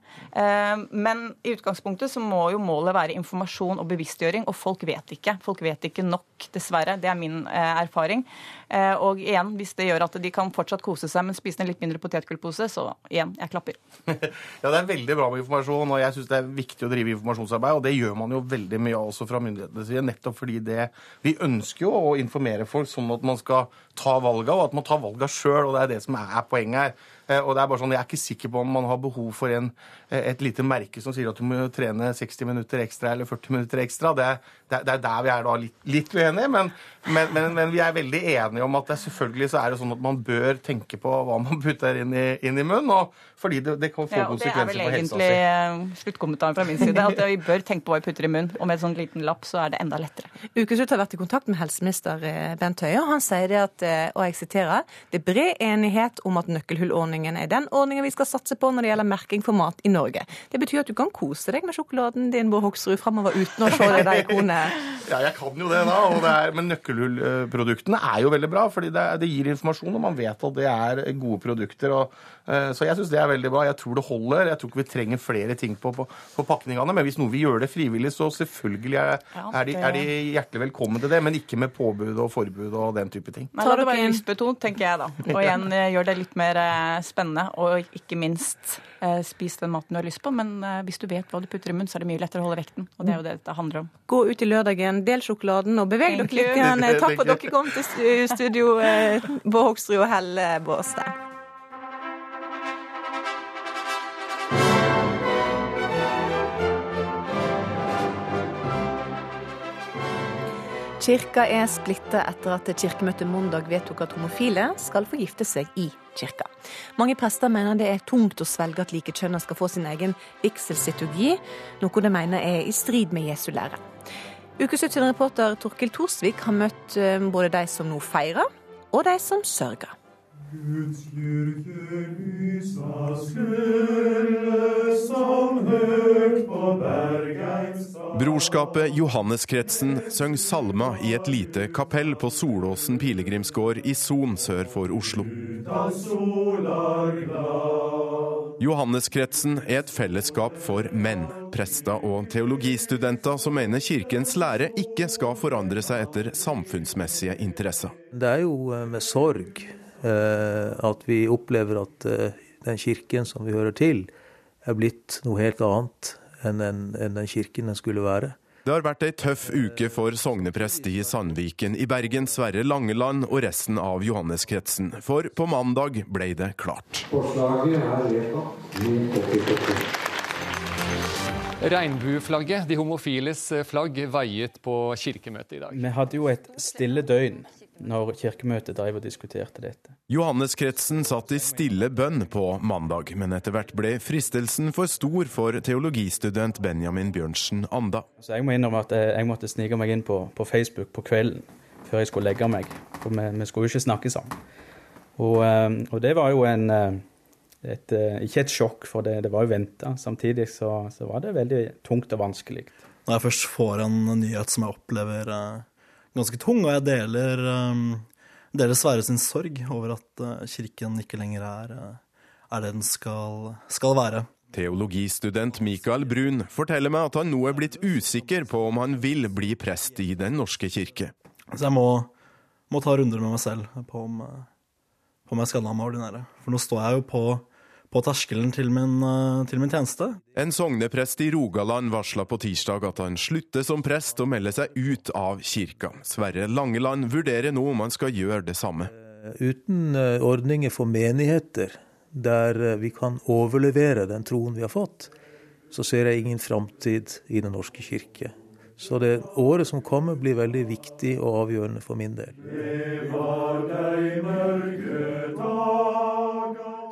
Eh, Men i utgangspunktet så må jo målet være informasjon og bevisstgjøring, og folk vet ikke. Folk vet ikke nok, dessverre. Det er min eh, erfaring. Eh, Og igjen, hvis det gjør at de kan fortsatt kose seg, men spise en litt mindre potetgullpose, så igjen, jeg klapper. Ja, Det er veldig bra med informasjon, og jeg syns det er viktig å drive informasjonsarbeid. Og det gjør man jo veldig mye også fra myndighetenes side, nettopp fordi det Vi ønsker jo å informere folk sånn at man skal ta valga, og at man tar valga sjøl, og det er det som er poenget her. Eh, Og det er bare sånn, Jeg er ikke sikker på om man har behov for en, eh, et lite merke som sier at du må trene 60 minutter ekstra eller 40 minutter ekstra. Det, det, det er der vi er da litt, litt uenige, men, men, men, men vi er veldig enige om at det, selvfølgelig så er det sånn at man bør tenke på hva man putter inn i, inn i munnen, og fordi det, det kan få Ja, og det er vel konsekvenser for helsa egentlig sluttkommentaren fra min side. At vi bør tenke på hva vi putter i munnen, og med en sånn liten lapp så er det enda lettere. Ukeslutt har vært i kontakt med helseminister eh, Bent Høie, og han sier det at, eh, og jeg siterer, det er bred enighet om at nøkkelhullordningen er den ordningen vi skal satse på når det gjelder merking for mat i Norge. Det betyr at du kan kose deg med sjokoladen din, Bård Hoksrud, framover uten å se det der ikonet. Ja, jeg kan jo det, da. Og det er, men nøkkelhullproduktene er jo veldig bra, fordi det, det gir informasjon, og man vet at det er gode produkter. Og, eh, så jeg syns det er veldig bra. Jeg tror det holder. Jeg tror ikke vi trenger flere ting på, på, på pakningene. Men hvis noen vil gjøre det frivillig, så selvfølgelig er, er, de, er de hjertelig velkommen til det. Men ikke med påbud og forbud og den type ting. Nei, La det være lystbetont, tenker jeg da. Og igjen eh, gjør det litt mer eh, spennende, og ikke minst spis den maten du har lyst på. Men hvis du vet hva du putter i munnen, så er det mye lettere å holde vekten. Og det er jo det dette handler om. Gå ut i lørdagen, del sjokoladen og beveg dere litt igjen litt. Grann. Takk for at dere kom til studio, eh, Bård Hoksrud og Helle Bårstein. Kirka er splitta etter at kirkemøtet mandag vedtok at homofile skal få gifte seg i kirka. Mange prester mener det er tungt å svelge at likekjønna skal få sin egen vigselsliturgi, noe de mener er i strid med Jesu lære. Ukeslutt reporter Torkil Thorsvik har møtt eh, både de som nå feirer, og de som sørger. Guds styrke lysa skulle som høgt på bergeinstad. Brorskapet Johanneskretsen søng salma i et lite kapell på Solåsen pilegrimsgård i Son sør for Oslo. Johanneskretsen er et fellesskap for menn, prester og teologistudenter som mener kirkens lære ikke skal forandre seg etter samfunnsmessige interesser. Det er jo eh, med sorg at vi opplever at eh, den kirken som vi hører til, er blitt noe helt annet enn den, enn den kirken den skulle være. Det har vært ei tøff uke for sogneprest i Sandviken i Bergen, Sverre Langeland og resten av Johanneskretsen. For på mandag ble det klart. Forslaget er vedtatt. Regnbueflagget, de homofiles flagg, veiet på kirkemøtet i dag. Vi hadde jo et stille døgn når kirkemøtet drev og diskuterte dette. Johanneskretsen satt i stille bønn på mandag, men etter hvert ble fristelsen for stor for teologistudent Benjamin Bjørnsen Anda. Så jeg må innrømme at jeg måtte snike meg inn på, på Facebook på kvelden før jeg skulle legge meg. For vi, vi skulle jo ikke snakke sammen. Og, eh, og, det var jo en et, Ikke et sjokk, for det, det var jo venta. Samtidig så, så, var det veldig tungt og vanskelig. Når jeg først får en nyhet som jeg opplever ganske tung, og jeg deler, deler Sverre sin sorg over at kirken ikke lenger er, er det den skal, skal være. Teologistudent Mikael Brun forteller meg at han nå er blitt usikker på om han vil bli prest i Den norske kirke. Så jeg må, må ta runder med meg selv på om, på om jeg skal la meg ordinere. For nå står jeg jo på, på terskelen til min, til min, tjeneste. En sogneprest i Rogaland varsla på tirsdag at han slutter som prest og melder seg ut av kirka. Sverre Langeland vurderer nå om han skal gjøre det samme. Uten ordninger for menigheter der vi kan overlevere den troen vi har fått, så ser jeg ingen framtid i Den norske kirke. Så det året som kommer, blir veldig viktig og avgjørende for min del.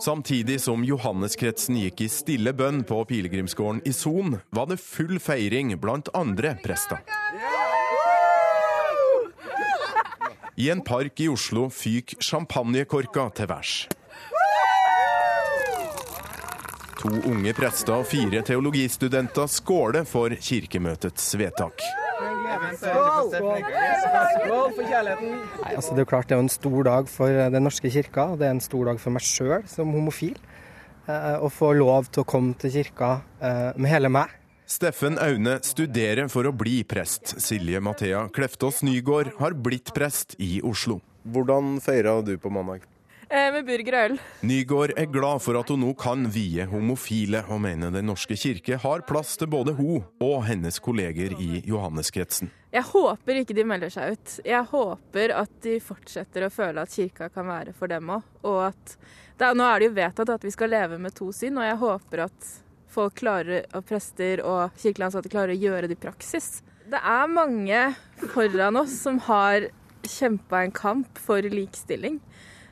Samtidig som Johanneskretsen gikk i stille bønn på pilegrimsgården i Son, var det full feiring blant andre prester. I en park i Oslo fyk champagnekorka til værs. To unge prester og fire teologistudenter skåler for kirkemøtets vedtak. Skål! Skål for kjærligheten! Nei, altså Det er jo klart det er en stor dag for Den norske kirka, og det er en stor dag for meg sjøl som homofil. Å få lov til å komme til kirka med hele meg. Steffen Aune studerer for å bli prest. Silje Mathea Kleftås Nygård har blitt prest i Oslo. Hvordan feira du på mandag? Eh, med burger og øl. Nygård er glad for at hun nå kan vie homofile, og mener Den norske kirke har plass til både hun og hennes kolleger i Johanneskretsen. Jeg håper ikke de melder seg ut. Jeg håper at de fortsetter å føle at kirka kan være for dem òg. Og at er, Nå er det jo vedtatt at vi skal leve med to syn, og jeg håper at folk klarer, og prester og kirkelige ansatte klarer å gjøre det i praksis. Det er mange foran oss som har kjempa en kamp for likestilling.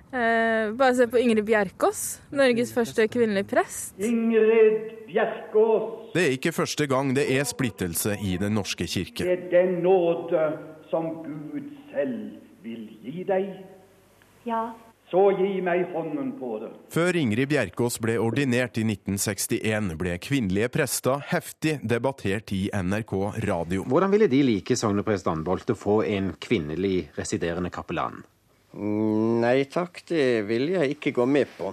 Eh, bare se på Ingrid Bjerkås, Norges første kvinnelige prest. Ingrid Bjerkås. Det er ikke første gang det er splittelse i Den norske kirke. Det er den nåde som Gud selv vil gi deg. Ja. Så gi meg hånden på det. Før Ingrid Bjerkås ble ordinert i 1961, ble kvinnelige prester heftig debattert i NRK radio. Hvordan ville De like sogneprest Anbolt å få en kvinnelig residerende kapellan? Nei takk, det vil jeg ikke gå med på.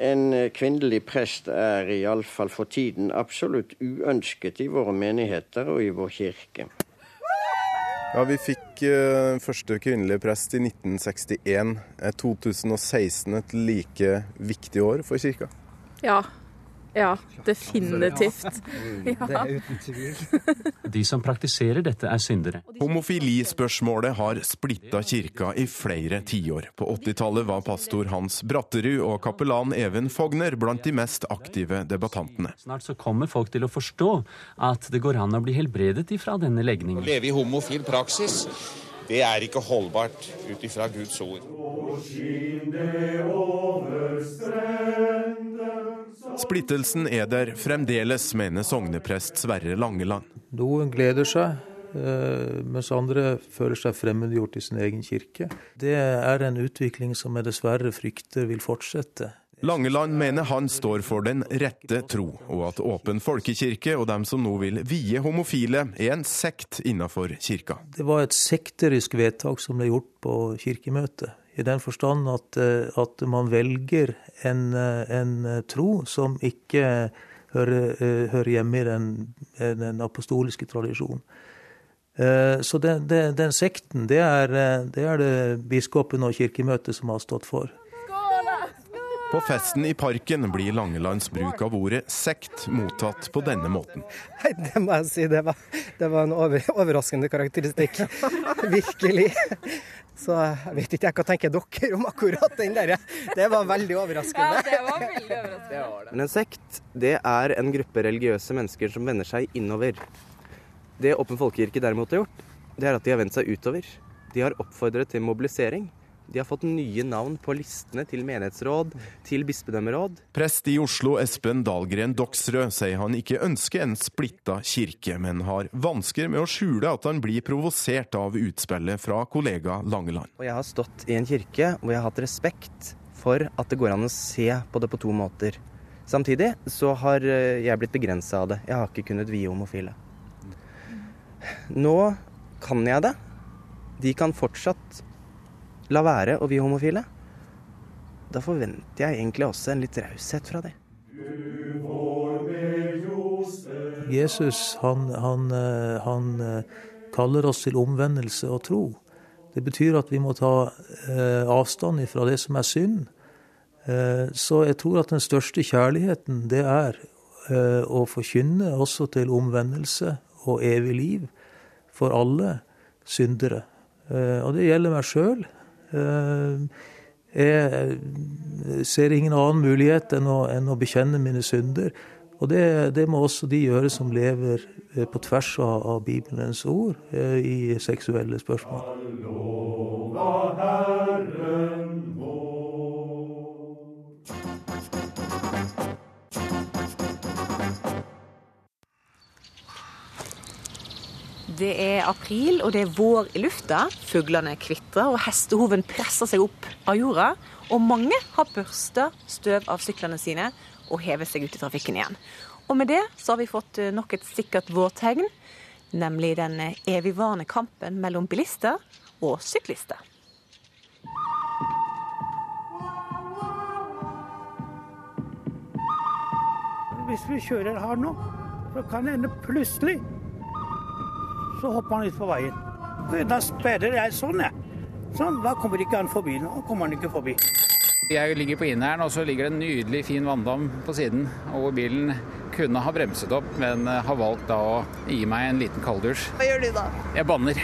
En kvinnelig prest er iallfall for tiden absolutt uønsket i våre menigheter og i vår kirke. Ja, Vi fikk uh, første kvinnelige prest i 1961. Er 2016 et like viktig år for kirka? Ja. Ja, definitivt. Ja. Det er uten tvil. De som praktiserer dette, er syndere. Homofilispørsmålet har splitta kirka i flere tiår. På 80-tallet var pastor Hans Bratterud og kapellan Even Fogner blant de mest aktive debattantene. Snart så kommer folk til å forstå at det går an å bli helbredet ifra denne legningen. Å leve i homofil praksis det er ikke holdbart ut ifra Guds ord. Splittelsen er der fremdeles, mener sogneprest Sverre Langeland. Noen gleder seg, eh, mens andre føler seg fremmedgjort i sin egen kirke. Det er en utvikling som jeg dessverre frykter vil fortsette. Langeland mener han står for den rette tro, og at Åpen folkekirke og dem som nå vil vie homofile, er en sekt innenfor kirka. Det var et sekterisk vedtak som ble gjort på kirkemøtet. I den forstand at, at man velger en, en, tro som ikke hører, hører hjemme i den, den apostoliske tradisjonen. Så den, den, den sekten, det er, det er det biskopen og kirkemøtet som har stått for. På festen i parken blir Langelands bruk av ordet sekt mottatt på denne måten. Nei, det må jeg si. Det var, det var en over, overraskende karakteristikk. Virkelig. Så jeg vet ikke jeg hva tenker dere om akkurat den der. Det var veldig overraskende. Ja, det var veldig overraskende. Men en sekt, det er en gruppe religiøse mennesker som vender seg innover. Det Åpen folkekirke derimot har gjort, det er at de har vendt seg utover. De har oppfordret til mobilisering. De har fått nye navn på listene til menighetsråd, til bispedømmeråd. Prest i Oslo Espen Dahlgren Doksrød sier han ikke ønsker en splitta kirke, men har vansker med å skjule at han blir provosert av utspillet fra kollega Langeland. Og jeg har stått i en kirke hvor jeg har hatt respekt for at det går an å se på det på to måter. Samtidig så har eh, jeg blitt begrensa av det. Jeg har ikke kunnet vie homofile. Nå kan jeg det. De kan fortsatt la være å bli homofile. Da forventer jeg egentlig også en litt raushet fra dem. Jesus han, han, eh, han eh, kaller oss til omvendelse og tro. Det betyr at vi må ta eh, avstand fra det som er synd. Så jeg tror at den største kjærligheten, det er å forkynne også til omvendelse og evig liv for alle syndere. Og det gjelder meg sjøl. Jeg ser ingen annen mulighet enn å, enn å bekjenne mine synder. Og det, det, må også de gjøre som lever på tvers av, av Bibelens ord i seksuelle spørsmål. Det er april, og det er vår i lufta. Fuglene kvitrer, og hestehoven presser seg opp av jorda. Og mange har børsta støv av syklene sine og hevet seg ut i trafikken igjen. Og med det så har vi fått nok et sikkert vårtegn, nemlig den evigvarende kampen mellom bilister og syklister. Hvis vi kjører her nå, så kan det hende plutselig så hopper han ut på veien. Da sperrer jeg sånn, jeg. Sånn, Da kommer ikke han forbi. Nå kommer han ikke forbi. Jeg ligger på inneren, og så ligger det en nydelig fin vanndam på siden. Og bilen kunne ha bremset opp, men har valgt da å gi meg en liten kalddusj. Hva gjør du da? Jeg banner.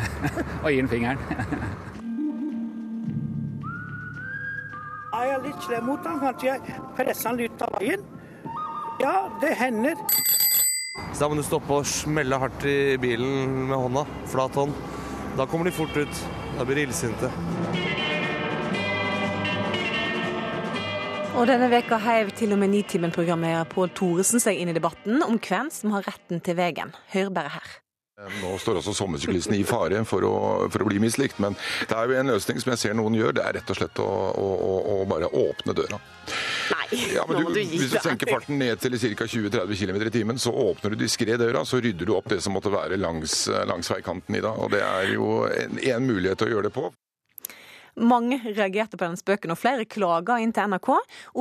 og gir den fingeren. Er jeg litt slem mot ham? Kanskje jeg presser han ut av veien? Ja, det hender. Så da må du stoppe og smelle hardt i bilen med hånda. Flat hånd. Da kommer de fort ut. Da blir de illsinte. Og denne veka heiv til og med Nitimen-programleder Pål Thoresen seg inn i debatten om hvem som har retten til veien. Hør bare her. Nå står også sommersyklistene i fare for å, for å, bli mislikt, men det er jo en løsning som jeg ser noen gjør. Det er rett og slett å, å, å bare åpne døra. Ja, men du, du Hvis du senker farten ned til ca. 20-30 km i timen, så åpner du diskré døra, så rydder du opp det som måtte være langs, langs veikanten i dag. Og det er jo en, en mulighet til å gjøre det på. Mange reagerte på den spøken, og flere klaga inn til NRK.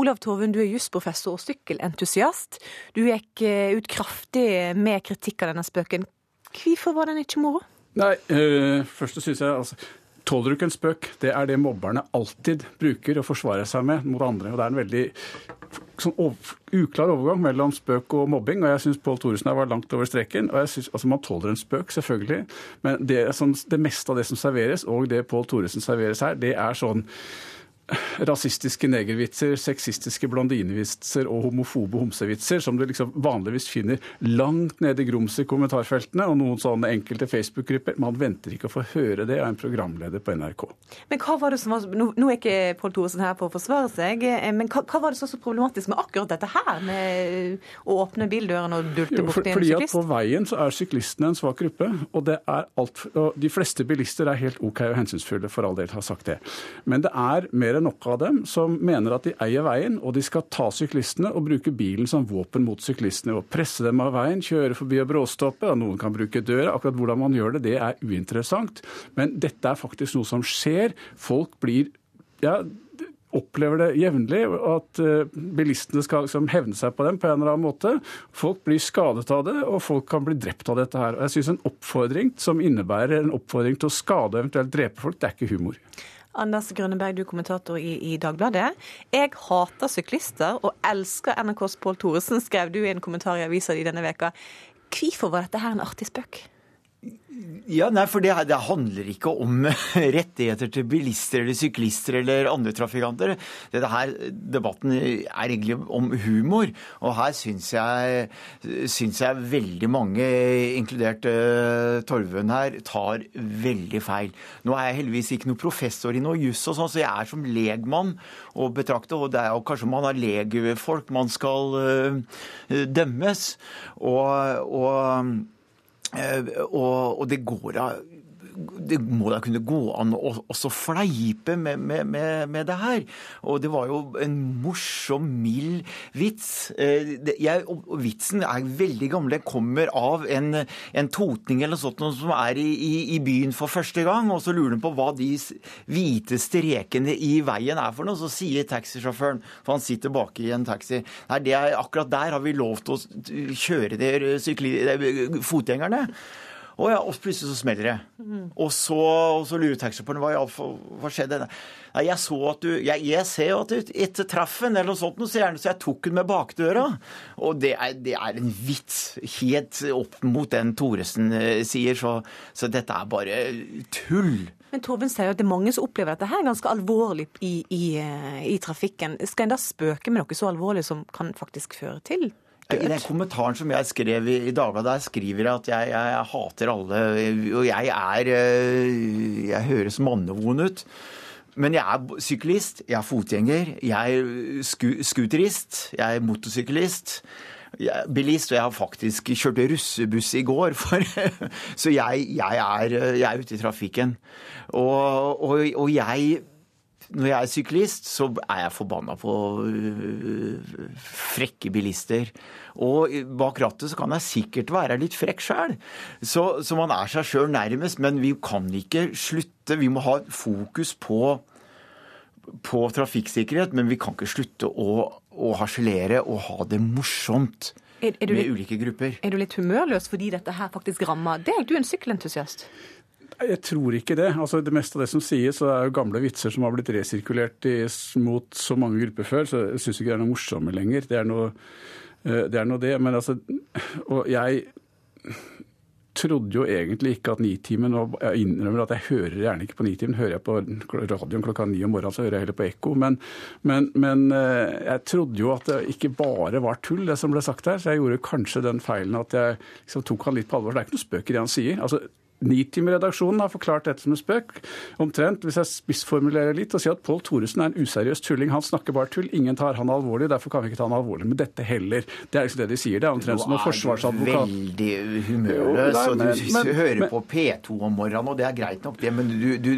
Olav Torvund, du er jusprofessor og sykkelentusiast. Du gikk ut kraftig med kritikk av denne spøken. Hvorfor var den ikke moro? Nei, øh, først syns jeg altså Tåler du ikke en spøk? Det er det mobberne alltid bruker å forsvare seg med mot andre. og Det er en veldig sånn over, uklar overgang mellom spøk og mobbing. og Jeg syns Pål Thoresen var langt over streken. og jeg synes, altså Man tåler en spøk, selvfølgelig, men det, sånn, det meste av det som serveres, og det Pål Thoresen serveres her, det er sånn rasistiske negervitser, sexistiske blondinevitser og homofobe homsevitser som du liksom vanligvis finner langt nede i grums i kommentarfeltene og noen sånne enkelte Facebook-grupper. Man venter ikke å få høre det av en programleder på NRK. Men hva var det som var, Nå, nå er ikke Pål Thoresen her for å forsvare seg, eh, men hva, hva var det som var så problematisk med akkurat dette her, med å åpne bildøren og dulte borti en Fordi syklist? at på veien så er syklistene en svak gruppe, og, det er alt, og de fleste bilister er helt OK og hensynsfulle, for all del har sagt det. Men det er mer enn nok av dem som mener at de eier veien, og de skal ta syklistene og bruke bilen som våpen mot syklistene. og Presse dem av veien, kjøre forbi og bråstoppe. og Noen kan bruke døra. Akkurat hvordan man gjør det, det er uinteressant. Men dette er faktisk noe som skjer. Folk blir ja, opplever det jevnlig, at bilistene skal liksom hevne seg på dem på en eller annen måte. Folk blir skadet av det, og folk kan bli drept av dette her. Og jeg synes En oppfordring som innebærer en oppfordring til å skade eventuelt drepe folk, det er ikke humor. Anders Grønneberg, du er kommentator i, i Dagbladet. Jeg hater syklister og elsker NRKs Pål Thoresen, skrev du i en kommentar i avisa di denne veka. Hvorfor var dette her en artig spøk? Ja, nei, for det, det, handler ikke om rettigheter til bilister eller syklister eller andre trafikanter. Dette her, Debatten er egentlig om humor, og her syns jeg, syns jeg veldig mange, inkludert uh, Torven her, tar veldig feil. Nå er jeg heldigvis ikke noen professor i noe juss, og sånn, så jeg er som legmann å betrakte. Og det er jo kanskje man har legfolk man skal uh, dømmes. og, og Eh, og, og det går av det må da kunne gå an å også fleipe med, med, med, med, det her. Og det var jo en morsom, mild vits. Eh, jeg, vitsen er veldig gammel. Den kommer av en, en totning eller noe sånt som er i, i, i, byen for første gang, og så lurer han på hva de hvite strekene i veien er for noe. Så sier taxisjåføren, for han sitter baki i en taxi, nei, er akkurat der har vi lov til å kjøre der fotgjengerne. Å ja, og plutselig så smeller det. Mm. Og, så, og så lurer taxisjåføren hva, hva skjedde. Nei, jeg så at du Jeg, jeg ser jo at du ikke traff en, eller noe sånt, så, gjerne, så jeg tok den med bakdøra. Og det er, det er, en vits helt opp mot den Thoresen eh, sier, så, så dette er bare tull. Men Torben sier jo at det er mange som opplever dette her ganske alvorlig i, i, eh, i trafikken. Skal en da spøke med noe så alvorlig som kan faktisk føre til i den kommentaren som jeg skrev i, i Dagbladet, der skriver jeg at jeg, jeg, jeg, hater alle. Og jeg er eh, Jeg høres mannevond ut. Men jeg er syklist, jeg er fotgjenger, jeg er scooterist, jeg er motorsyklist. Jeg er bilist, og jeg har faktisk kjørt russebuss i går. For, så jeg, jeg, er, jeg, er, ute i trafikken. Og, og, og jeg når jeg er syklist, så er jeg forbanna på øh, frekke bilister. Og bak rattet så kan jeg sikkert være litt frekk sjøl. Så, så, man er seg sjøl nærmest. Men vi kan ikke slutte. Vi må ha fokus på, på trafikksikkerhet, men vi kan ikke slutte å, å harselere og ha det morsomt. Er, er med litt, ulike grupper. Er du litt humørløs fordi dette her faktisk rammer deg? Du er en sykkelentusiast. Jeg tror ikke det. Altså, det meste av det som sies, er jo gamle vitser som har blitt resirkulert i, mot så mange grupper før, så jeg syns ikke det er noe morsomme lenger. Det er noe eh, det. Er noe det. Men altså Og jeg trodde jo egentlig ikke at Nitimen og Jeg innrømmer at jeg hører gjerne ikke på Nitimen. Hører jeg på radioen klokka ni om morgenen, så hører jeg heller på ekko. Men, men, men, eh, jeg trodde jo at det ikke bare var tull, det som ble sagt her. Så jeg gjorde kanskje den feilen at jeg liksom tok han litt på alvor. Det er ikke noe spøk i det han sier. Altså, Nitimeredaksjonen har forklart dette som en spøk. Omtrent, hvis jeg spissformulerer litt, og sier at Pål Thoresen er en useriøs tulling. Han snakker bare tull. Ingen tar han alvorlig, derfor kan vi ikke ta han alvorlig med dette heller. Det er liksom det de sier. Det er omtrent som en forsvarsadvokat. Du er veldig humørløs, og du men, hører men, på P2 om morgenen, og det er greit nok, det, men du, du,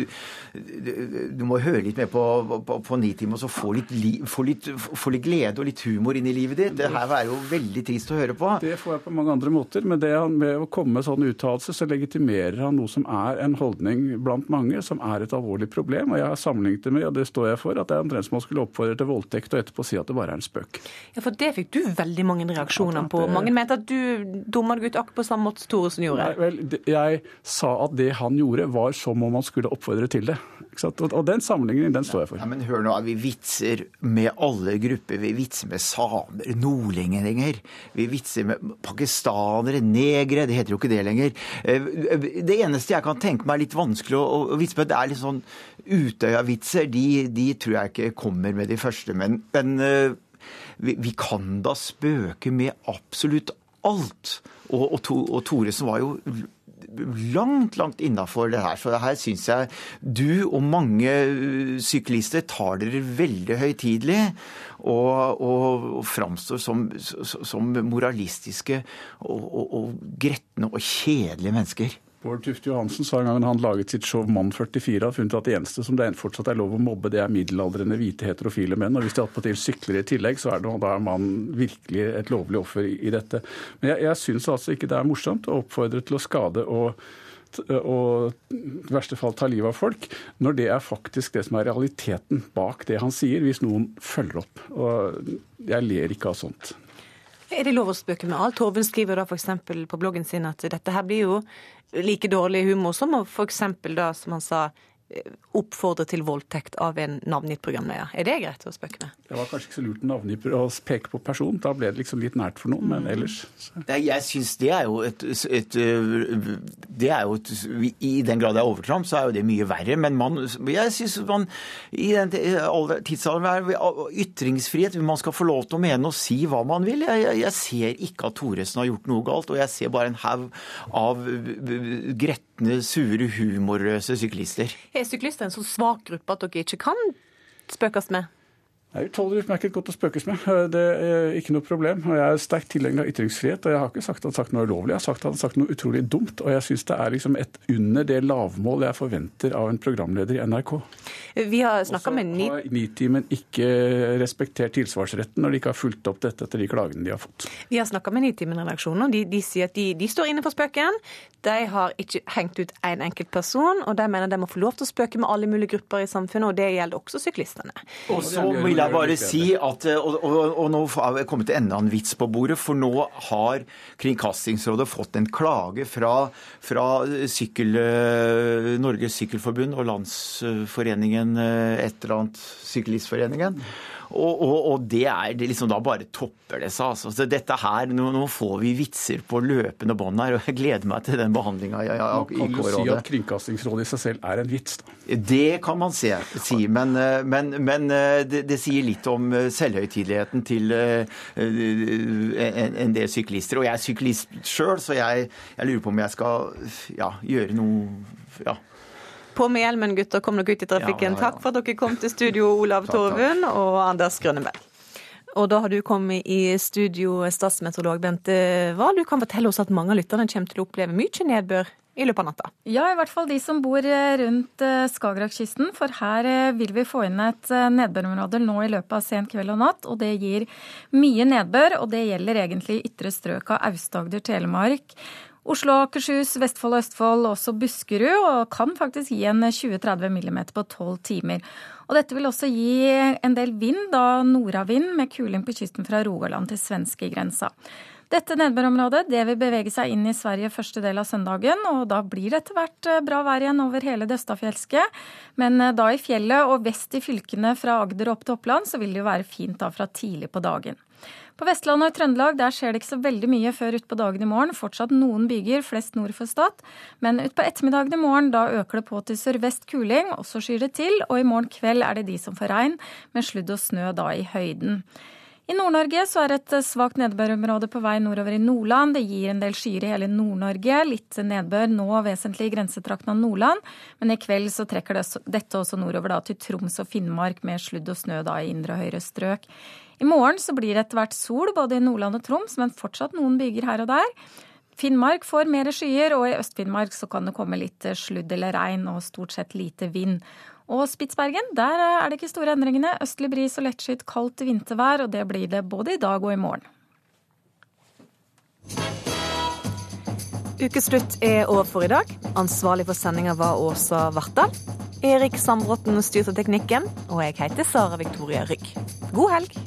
du, du må høre litt mer på, på, på Nitime og så få litt, få, litt, få litt, glede og litt humor inn i livet ditt. Det her er jo veldig trist å høre på. Det får jeg på mange andre måter, men det med å komme med sånn uttalelse, så legitimerer representerer han noe som er en holdning blant mange, som er et alvorlig problem. Og jeg har sammenlignet det med, og det står jeg for, at det er omtrent som man skulle oppfordre til voldtekt og etterpå si at det bare er en spøk. Ja, for det fikk du veldig mange reaksjoner på. Mange mente at du dumma deg ut akkurat på samme måte Thoresen gjorde. Nei, vel, jeg sa at det han gjorde, var som om han skulle oppfordre til det. Og, den sammenligningen, den står jeg for. Ja, men hør nå, vi vitser med alle grupper. Vi vitser med samer, nordlendinger. Vi vitser med pakistanere, negere. Det heter jo ikke det lenger. Eh, det eneste jeg kan tenke meg er litt vanskelig å, å vitse med, det er litt sånn Utøya-vitser. De, de, tror jeg ikke kommer med de første. Men, men uh, vi, vi, kan da spøke med absolutt alt. Og, og, to, og Thoresen var jo langt, langt innafor det her. Det her syns jeg du og mange uh, syklister tar dere veldig høytidelig. Og, og, og framstår som, som moralistiske og, og, og gretne og kjedelige mennesker. Bård Tufte Johansen sa en gang han laget sitt show Mann 44, har funnet at det eneste som det fortsatt er lov å mobbe, det er middelaldrende hvite heterofile menn. Og hvis de attpåtil sykler i tillegg, så er det, da er man virkelig et lovlig offer i, dette. Men jeg, jeg syns altså ikke det er morsomt å oppfordre til å skade og og i verste fall ta livet av folk, når det er faktisk det som er realiteten bak det han sier, hvis noen følger opp. Og jeg ler ikke av sånt. Er det lov å spøke med alt? Torben skriver da f.eks. på bloggen sin at dette her blir jo like dårlig humor som f.eks. da, som han sa, oppfordre til voldtekt av en navngitt programleder. Er det greit å spøke med? Det var kanskje ikke så lurt navngitt å peke på person. Da ble det liksom litt nært for noen, men Mm. ellers så. Jeg syns det er jo et, et, Det er jo et I den grad det er overtramp, så er jo det mye verre. Men man, jeg syns man i den tidsalderen er ytringsfrihet. Man skal få lov til å mene og si hva man vil. Jeg, jeg, jeg ser ikke at Thoresen har gjort noe galt, og jeg ser bare en haug av gretne, sure, humorløse syklister. Er syklister en så svak gruppe at dere ikke kan spøkes med? Nei, Tåler utmerket godt å spøkes med. Det er ikke noe problem. Og Jeg er sterkt tilhenger av ytringsfrihet, og jeg har ikke sagt at han har sagt noe ulovlig. Jeg har sagt at han har sagt noe utrolig dumt, og jeg syns det er liksom et under det lavmål jeg forventer av en programleder i NRK. Vi har snakka med ni... Har Nitimen ikke respektert tilsvarsretten når de ikke har fulgt opp dette etter de klagene de har fått? Vi har snakka med Nitimen-redaksjonen, og de, de sier at de, de står inne for spøken. De har ikke hengt ut én en enkelt person, og de mener de må få lov til å spøke med alle mulige grupper i samfunnet, og det gjelder også syklistene. Og så vil jeg bare si at Og, og, og nå har det kommet til enda en vits på bordet, for nå har Kringkastingsrådet fått en klage fra, fra sykkel, Norges Sykkelforbund og Landsforeningen et eller annet Syklistforeningen. Og, og, og, det er det liksom da bare topper det seg. Altså. Så dette her, nå, nå, får vi vitser på løpende bånd her, og jeg gleder meg til den behandlinga i Kan du si at Kringkastingsrådet i seg selv er en vits, da? Det kan man se, si, men, men, men det, det, sier litt om selvhøytideligheten til en, en, del syklister. Og jeg er syklist sjøl, så jeg, jeg, lurer på om jeg skal ja, gjøre noe ja, på med hjelmen, gutter. Kom dere ut i trafikken. Ja, ja, ja. Takk for at dere kom til studio, Olav Torvund og Anders Grønneberg. Og da har du kommet i studio, statsmeteorolog Bente Wahl. Du kan fortelle oss at mange av lytterne kommer til å oppleve mye nedbør i løpet av natta? Ja, i hvert fall de som bor rundt Skagerrakkysten. For her vil vi få inn et nedbørområde nå i løpet av sen kveld og natt. Og det gir mye nedbør, og det gjelder egentlig ytre strøk av Aust-Agder, Telemark. Oslo, Akershus, Vestfold og Østfold, også Buskerud, og kan faktisk gi en 20-30 mm på 12 timer. Og dette vil også gi en del vind, da nordavind med kuling på kysten fra Rogaland til svenskegrensa. Dette nedbørområdet det vil bevege seg inn i Sverige første del av søndagen, og da blir det etter hvert bra vær igjen over hele det østafjelske. Men da i fjellet og vest i fylkene fra Agder opp til Oppland, så vil det jo være fint da fra tidlig på dagen. På Vestlandet og Trøndelag der skjer det ikke så veldig mye før utpå dagen i morgen. Fortsatt noen byger, flest nord for Stad. Men utpå ettermiddagen i morgen da øker det på til sørvest kuling, og så skyr det til. Og i morgen kveld er det de som får regn, med sludd og snø da i høyden. I Nord-Norge så er et svakt nedbørområde på vei nordover i Nordland. Det gir en del skyer i hele Nord-Norge. Litt nedbør nå vesentlig i grensetrakten av Nordland. Men i kveld så trekker det, dette også nordover da til Troms og Finnmark med sludd og snø da i indre og høyre strøk. I morgen så blir det etter hvert sol både i Nordland og Troms, men fortsatt noen byger her og der. Finnmark får mer skyer, og i Øst-Finnmark så kan det komme litt sludd eller regn og stort sett lite vind. Og Spitsbergen, der er det ikke store endringene. Østlig bris og lettskyet kaldt vintervær, og det blir det både i dag og i morgen. Ukeslutt er over for i dag. Ansvarlig for sendinga var Åsa Vartdal. Erik Sandbråten styrte teknikken, og jeg heter Sara Victoria Rygg. God helg!